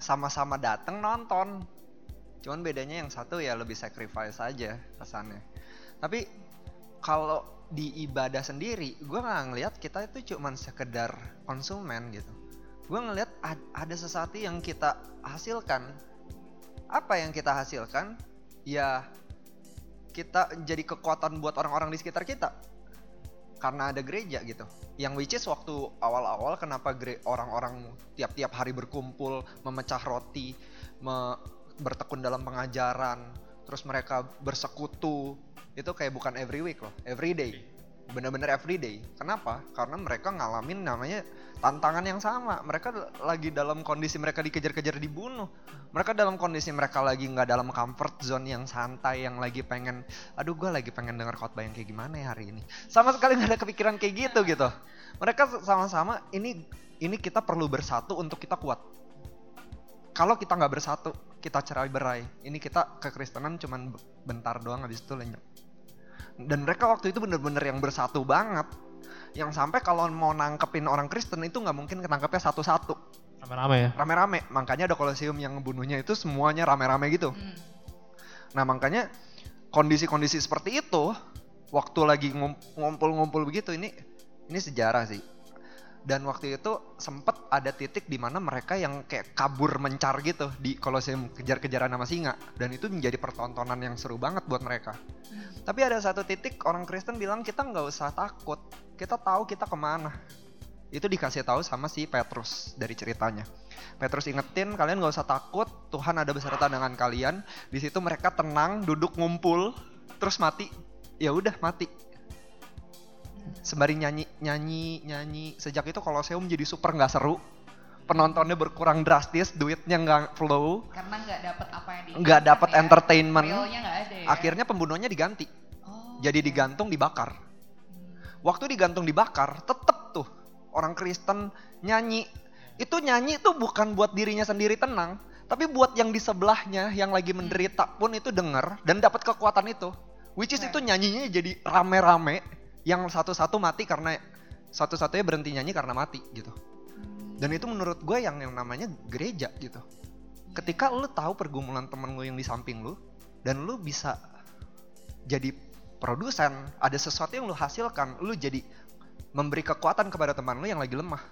Sama-sama datang nonton. Cuman bedanya yang satu ya lebih sacrifice aja kesannya. Tapi kalau di ibadah sendiri, gue nggak ngelihat kita itu cuman sekedar konsumen gitu. Gue ngelihat ad- ada sesuatu yang kita hasilkan. Apa yang kita hasilkan? Ya kita jadi kekuatan buat orang-orang di sekitar kita karena ada gereja gitu. Yang which is waktu awal-awal kenapa orang-orang tiap-tiap hari berkumpul, memecah roti, me- bertekun dalam pengajaran, terus mereka bersekutu, itu kayak bukan every week loh, every day. Bener-bener every day. Kenapa? Karena mereka ngalamin namanya tantangan yang sama. Mereka lagi dalam kondisi mereka dikejar-kejar dibunuh. Mereka dalam kondisi mereka lagi nggak dalam comfort zone yang santai, yang lagi pengen, aduh gue lagi pengen denger khotbah yang kayak gimana ya hari ini. Sama sekali nggak ada kepikiran kayak gitu gitu. Mereka sama-sama ini ini kita perlu bersatu untuk kita kuat. Kalau kita nggak bersatu, kita cerai berai. Ini kita kekristenan cuman bentar doang habis itu lenyap. Dan mereka waktu itu bener-bener yang bersatu banget. Yang sampai kalau mau nangkepin orang Kristen itu nggak mungkin ketangkepnya satu-satu. Rame-rame ya. rame-rame. Makanya ada kolosium yang ngebunuhnya itu semuanya rame-rame gitu. Hmm. nah makanya kondisi-kondisi seperti itu waktu lagi ngum- ngumpul-ngumpul begitu ini ini sejarah sih dan waktu itu sempet ada titik di mana mereka yang kayak kabur mencar gitu di kolosium kejar-kejaran sama singa. Dan itu menjadi pertontonan yang seru banget buat mereka. Tapi ada satu titik orang Kristen bilang kita nggak usah takut. Kita tahu kita ke mana. Itu dikasih tahu sama si Petrus dari ceritanya. Petrus ingetin kalian nggak usah takut. Tuhan ada beserta dengan kalian. Di situ mereka tenang duduk ngumpul terus mati. Ya udah mati sembari nyanyi nyanyi nyanyi. Sejak itu Kolosium jadi super nggak seru. Penontonnya berkurang drastis duitnya nggak flow. Karena nggak dapat apa yang nggak dapat entertainment. Realnya nggak ada ya. akhirnya pembunuhnya diganti. Oh. jadi digantung dibakar. Hmm. waktu digantung dibakar tetep tuh orang Kristen nyanyi. Itu nyanyi tuh bukan buat dirinya sendiri tenang tapi buat yang di sebelahnya yang lagi menderita pun itu denger dan dapat kekuatan itu. Which is Right. itu nyanyinya jadi rame-rame yang satu-satu mati karena satu-satunya berhenti nyanyi karena mati gitu. Dan itu menurut gue yang yang namanya gereja gitu. Ketika lu tahu pergumulan temen lu yang di samping lu dan lu bisa jadi produsen ada sesuatu yang lu hasilkan lu jadi memberi kekuatan kepada teman lu yang lagi lemah.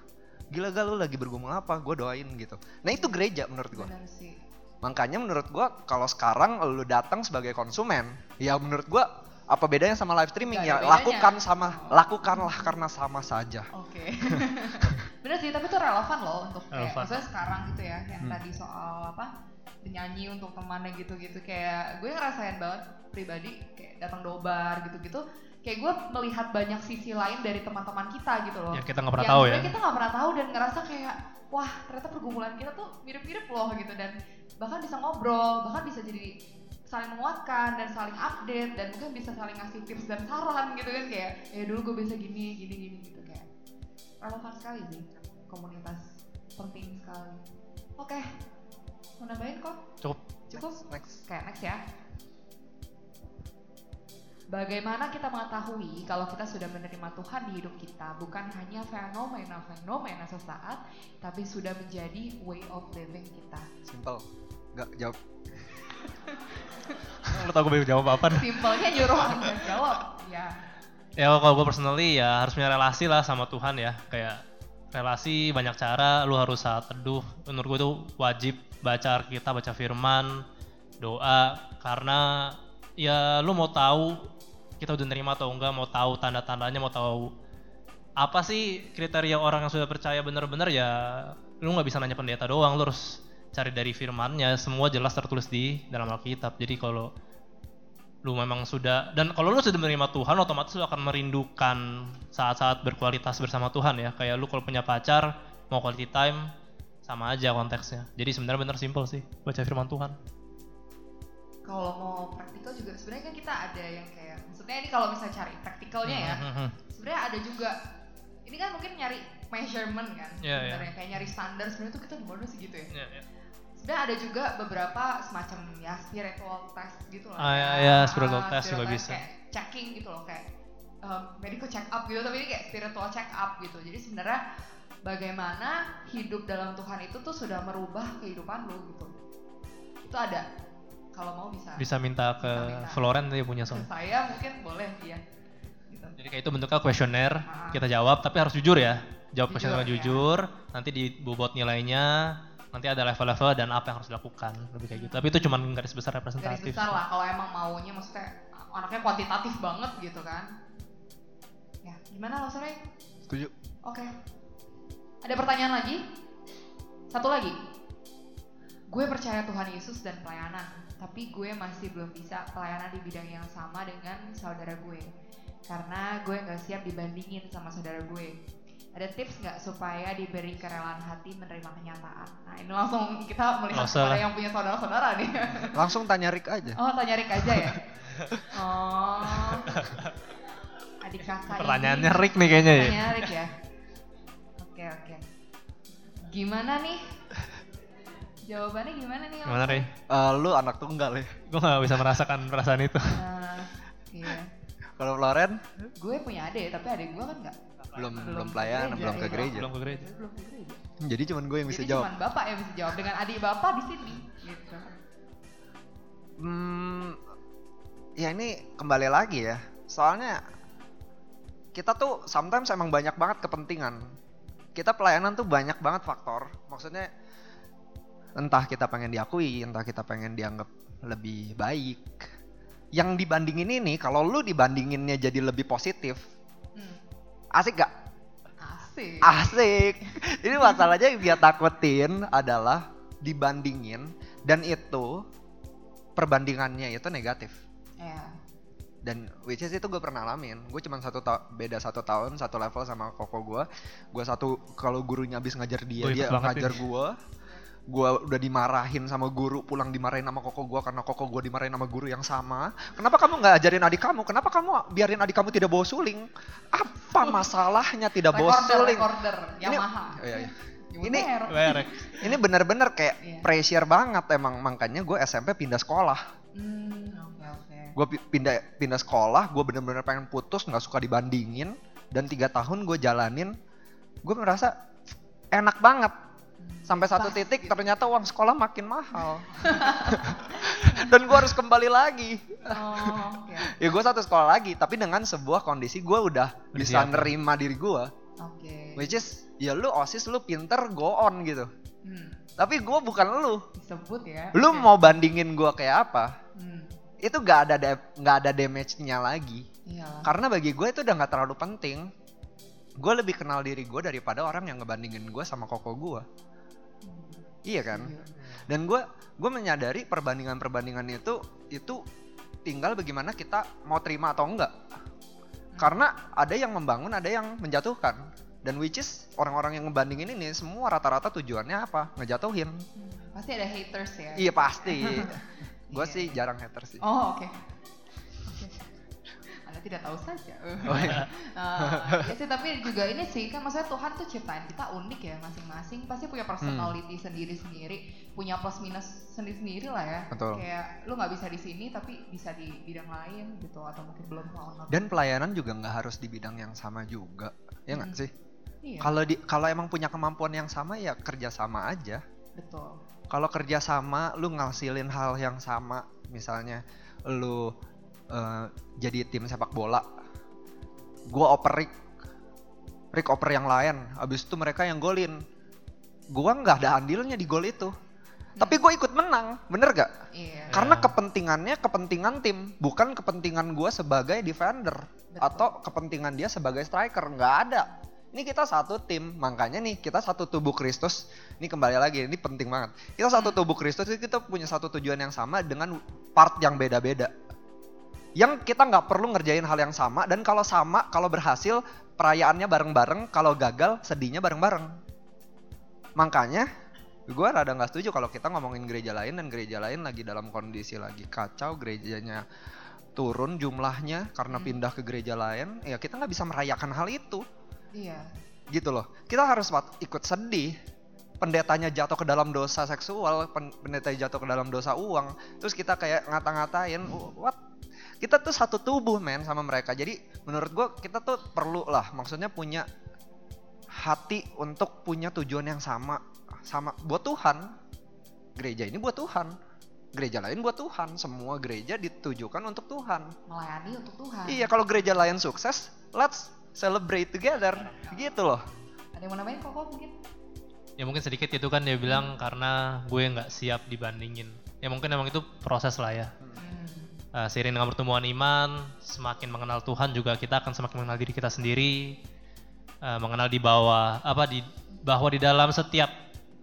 Gila gak lu lagi bergumul apa? Gue doain gitu. Nah itu gereja menurut gue Benar sih. makanya menurut gue kalau sekarang lu datang sebagai konsumen ya menurut gue apa bedanya sama live streaming ya bedanya. lakukan sama lakukanlah karena sama saja Oke. Bener sih, tapi itu relevan loh untuk kayak Relevan. maksudnya sekarang gitu ya, yang Hmm. tadi soal apa penyanyi untuk temannya gitu-gitu kayak gue ngerasain banget pribadi kayak datang dobar gitu-gitu kayak gue melihat banyak sisi lain dari teman-teman kita gitu loh. Ya kita nggak pernah Yang tahu ya. kita nggak pernah tahu dan ngerasa kayak wah ternyata pergumulan kita tuh mirip-mirip loh gitu dan bahkan bisa ngobrol bahkan bisa jadi saling menguatkan dan saling update dan mungkin bisa saling ngasih tips dan saran gitu kan kayak ya dulu gue bisa gini gini gini gitu kayak. Relevan sekali sih komunitas penting sekali. Oke mau nambahin kok? Cukup. cukup? Next. Oke, next ya. Bagaimana kita mengetahui kalau kita sudah menerima Tuhan di hidup kita? Bukan hanya fenomena-fenomena sesaat, tapi sudah menjadi way of living kita. simple. Nggak jawab Lu tau gue jawab apa. Simpelnya nyuruh anda jawab, ya. Ya kalau gue personally ya harus punya relasi lah sama Tuhan ya. Kayak relasi banyak cara, lu harus saat teduh. Menurut gue itu wajib baca kita baca firman, doa. Karena ya lu mau tahu kita udah nerima atau enggak, mau tahu tanda-tandanya, mau tahu apa sih kriteria orang yang sudah percaya bener-bener ya lu nggak bisa nanya pendeta doang, lu harus cari dari firmannya, semua jelas tertulis di dalam Alkitab. Jadi kalau lu memang sudah dan kalau lu sudah menerima Tuhan otomatis lu akan merindukan saat-saat berkualitas bersama Tuhan ya kayak lu kalau punya pacar mau quality time sama aja konteksnya jadi sebenarnya bener simple sih baca firman Tuhan Kalau mau praktikal juga sebenarnya kan kita ada yang kayak maksudnya ini kalau misalnya cari praktikalnya ya, Mhm. sebenarnya ada juga ini kan mungkin nyari measurement kan Iya, iya. sebenarnya kayak nyari standar sebenarnya tuh kita di mana sih gitu ya Ya, ya. Sebenarnya ada juga beberapa semacam ya spiritual test gitu lah Ah, ya. ya, spiritual Ah, test juga bisa. kayak checking gitu loh kayak um, medical check up gitu tapi ini kayak spiritual check up gitu jadi sebenarnya bagaimana hidup dalam Tuhan itu tuh sudah merubah kehidupan lu gitu itu ada kalau mau bisa, bisa minta ke Bisa minta. Floren dia punya soal saya mungkin boleh dia gitu. jadi kayak itu bentuknya kuesioner Ah. kita jawab tapi harus jujur ya jawab Jujur, kuesioner dengan ya. jujur nanti dibobot nilainya nanti ada level-level dan apa yang harus dilakukan lebih kayak gitu tapi itu cuma garis besar garis representatif besar lah kalau emang maunya maksudnya anaknya kuantitatif banget gitu kan ya gimana lo sore setuju Oke. Ada pertanyaan lagi? Satu lagi. Gue percaya Tuhan Yesus dan pelayanan, tapi gue masih belum bisa pelayanan di bidang yang sama dengan saudara gue. Karena gue nggak siap dibandingin sama saudara gue. Ada tips nggak supaya diberi kerelaan hati menerima kenyataan? Nah ini langsung kita melihat usah kepada lah. yang punya saudara-saudara nih. langsung tanya Rick aja Oh tanya Rick aja ya? Oh. Adik kakak ini. pertanyaannya Rick nih kayaknya ya Pertanyaan Rick ya. Oke oke. Gimana nih? Jawabannya gimana nih? Gimana Rey? Eh, lu anak tunggal ya gue gak bisa merasakan perasaan itu Nah, iya. Kalau Loren gue punya adik tapi adik gue kan nggak belum Belum belum ke pelayanan, gereja, belum ke gereja. Belum ke gereja. belum ke gereja. Jadi cuman gue yang bisa Jadi jawab. cuma bapak yang bisa jawab dengan adik bapak di sini gitu. Hmm, ya ini kembali lagi ya. Soalnya kita tuh sometimes emang banyak banget kepentingan. Kita pelayanan tuh banyak banget faktor. Maksudnya entah kita pengen diakui, entah kita pengen dianggap lebih baik. Yang dibandingin ini, kalau lu dibandinginnya jadi lebih positif. Asik gak? Asik. Asik. Ini masalahnya yang dia takutin adalah dibandingin dan itu perbandingannya itu negatif. Ya. Dan which is itu gue pernah alamin. Gue cuma satu ta- beda satu tahun satu level sama koko gue. Gue satu kalau gurunya habis ngajar dia dia ngajar gue. Gue udah dimarahin sama guru, pulang dimarahin sama koko gue karena koko gue dimarahin sama guru yang sama. Kenapa kamu nggak ajarin adik kamu? Kenapa kamu biarin adik kamu tidak bawa suling? Apa masalahnya tidak bawa Recorder, suling? recorder, Ini- Yamaha. Iya, iya. Nyebut Ini-. Ini bener-bener kayak Iya. pressure banget emang makanya gue SMP pindah sekolah. Hmm. Gue pindah pindah sekolah, gue bener-bener pengen putus, nggak suka dibandingin. Dan tiga tahun gue jalanin, gue merasa enak banget. Sampai satu titik gitu. ternyata uang sekolah makin mahal. Dan gue harus kembali lagi. Oh, oke. Ya gue satu sekolah lagi, tapi dengan sebuah kondisi gue udah bisa nerima diri gue. Oke. Which is, ya lu osis lu pinter, go on gitu. Hmm, Tapi gue bukan lu. disebut ya. Lu Oke. mau bandingin gue kayak apa? Hmm, itu gak ada da- nggak ada damage-nya lagi iyalah. karena bagi gue itu udah nggak terlalu penting gue lebih kenal diri gue daripada orang yang ngebandingin gue sama koko gue iya kan iya. dan gue gue menyadari perbandingan perbandingan itu itu tinggal bagaimana kita mau terima atau enggak karena ada yang membangun ada yang menjatuhkan dan which is orang-orang yang ngebandingin ini semua rata-rata tujuannya apa ngejatuhin Hmm, Pasti ada haters ya. iya pasti gue Iya, sih iya. jarang hater sih Oh oke. Oke. Anda tidak tahu saja. Oh, iya. Eh, ya sih tapi juga ini sih kan maksudnya Tuhan tuh ciptain kita unik ya masing-masing pasti punya personality sendiri-sendiri, punya plus minus sendiri-sendiri lah ya. Betul. Kayak lu nggak bisa di sini tapi bisa di bidang lain gitu atau mungkin belum mau. Dan pelayanan juga nggak harus di bidang yang sama juga, ya nggak Hmm. sih? iya, Kalau di kalau emang punya kemampuan yang sama ya kerja sama aja. betul. Kalau kerja sama, lu ngasilin hal yang sama, misalnya lu eh, jadi tim sepak bola, gua oper Rick, Rick oper yang lain, abis itu mereka yang golin, gua nggak ada andilnya di gol itu, tapi gue ikut menang, bener gak? Iya. Karena Ya. kepentingannya kepentingan tim, bukan kepentingan gua sebagai defender Betul. atau kepentingan dia sebagai striker. Nggak ada. Ini kita satu tim, makanya nih kita satu tubuh Kristus. Ini kembali lagi, ini penting banget. Kita satu tubuh Kristus, itu kita punya satu tujuan yang sama dengan part yang beda-beda. Yang kita nggak perlu ngerjain hal yang sama dan kalau sama, kalau berhasil perayaannya bareng-bareng, kalau gagal sedihnya bareng-bareng. Makanya gue rada nggak setuju kalau kita ngomongin gereja lain dan gereja lain lagi dalam kondisi lagi kacau gerejanya turun jumlahnya karena Hmm. pindah ke gereja lain ya kita nggak bisa merayakan hal itu Iya. gitu loh kita harus ikut sedih pendetanya jatuh ke dalam dosa seksual pen- pendeta jatuh ke dalam dosa uang terus kita kayak ngata-ngatain what kita tuh satu tubuh men sama mereka jadi menurut gue kita tuh perlu lah maksudnya punya hati untuk punya tujuan yang sama sama buat Tuhan gereja ini buat Tuhan gereja lain buat Tuhan semua gereja ditujukan untuk Tuhan Melayani untuk Tuhan. iya kalau gereja lain sukses let's celebrate together gitu loh Ada yang mau nambahin kok mungkin? Ya mungkin sedikit itu kan dia bilang karena gue nggak siap dibandingin. Ya mungkin emang itu proses lah ya. Hmm. Eh, seiring dengan pertumbuhan iman, semakin mengenal Tuhan juga kita akan semakin mengenal diri kita sendiri. Eh, mengenal di bawah apa di bahwa di dalam setiap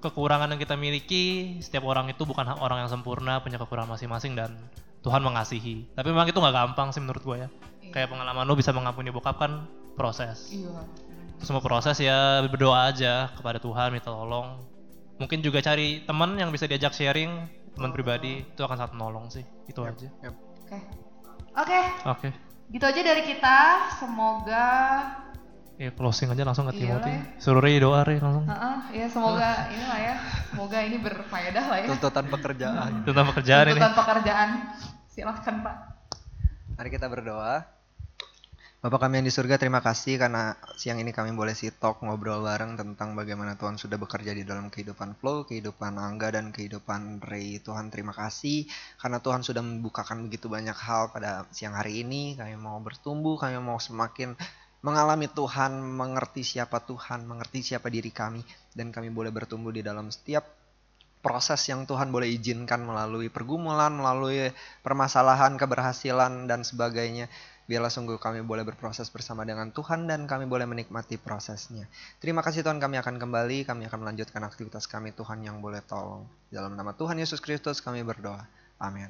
kekurangan yang kita miliki, setiap orang itu bukan orang yang sempurna, punya kekurangan masing-masing dan Tuhan mengasihi. Tapi memang itu nggak gampang sih menurut gue ya. Iya. Kayak pengalaman lu bisa mengampuni bokap kan proses. Iya. Itu semua proses ya berdoa aja kepada Tuhan minta tolong. Mungkin juga cari teman yang bisa diajak sharing, teman pribadi itu akan sangat menolong sih. Itu aja. Oke. Oke, Oke. gitu aja dari kita. Semoga Ya closing aja langsung ke Timothy. lah Suruh Ray doa Ray langsung. Heeh, ya semoga inilah ya. Semoga ini berfaedah lah ya. tuntutan pekerjaan Tentang pekerjaan ini. Tuntutan pekerjaan. Silahkan Pak. Mari kita berdoa. Bapak kami yang di surga, terima kasih karena siang ini kami boleh si talk ngobrol bareng tentang bagaimana Tuhan sudah bekerja di dalam kehidupan Flow, kehidupan Angga dan kehidupan Ray. Tuhan terima kasih karena Tuhan sudah membukakan begitu banyak hal pada siang hari ini. Kami mau bertumbuh, kami mau semakin mengalami Tuhan, mengerti siapa Tuhan, mengerti siapa diri kami dan kami boleh bertumbuh di dalam setiap proses yang Tuhan boleh izinkan melalui pergumulan, melalui permasalahan, keberhasilan dan sebagainya. Biarlah sungguh kami boleh berproses bersama dengan Tuhan dan kami boleh menikmati prosesnya. Terima kasih Tuhan kami akan kembali, kami akan melanjutkan aktivitas kami Tuhan yang boleh tolong. Dalam nama Tuhan Yesus Kristus kami berdoa. Amin.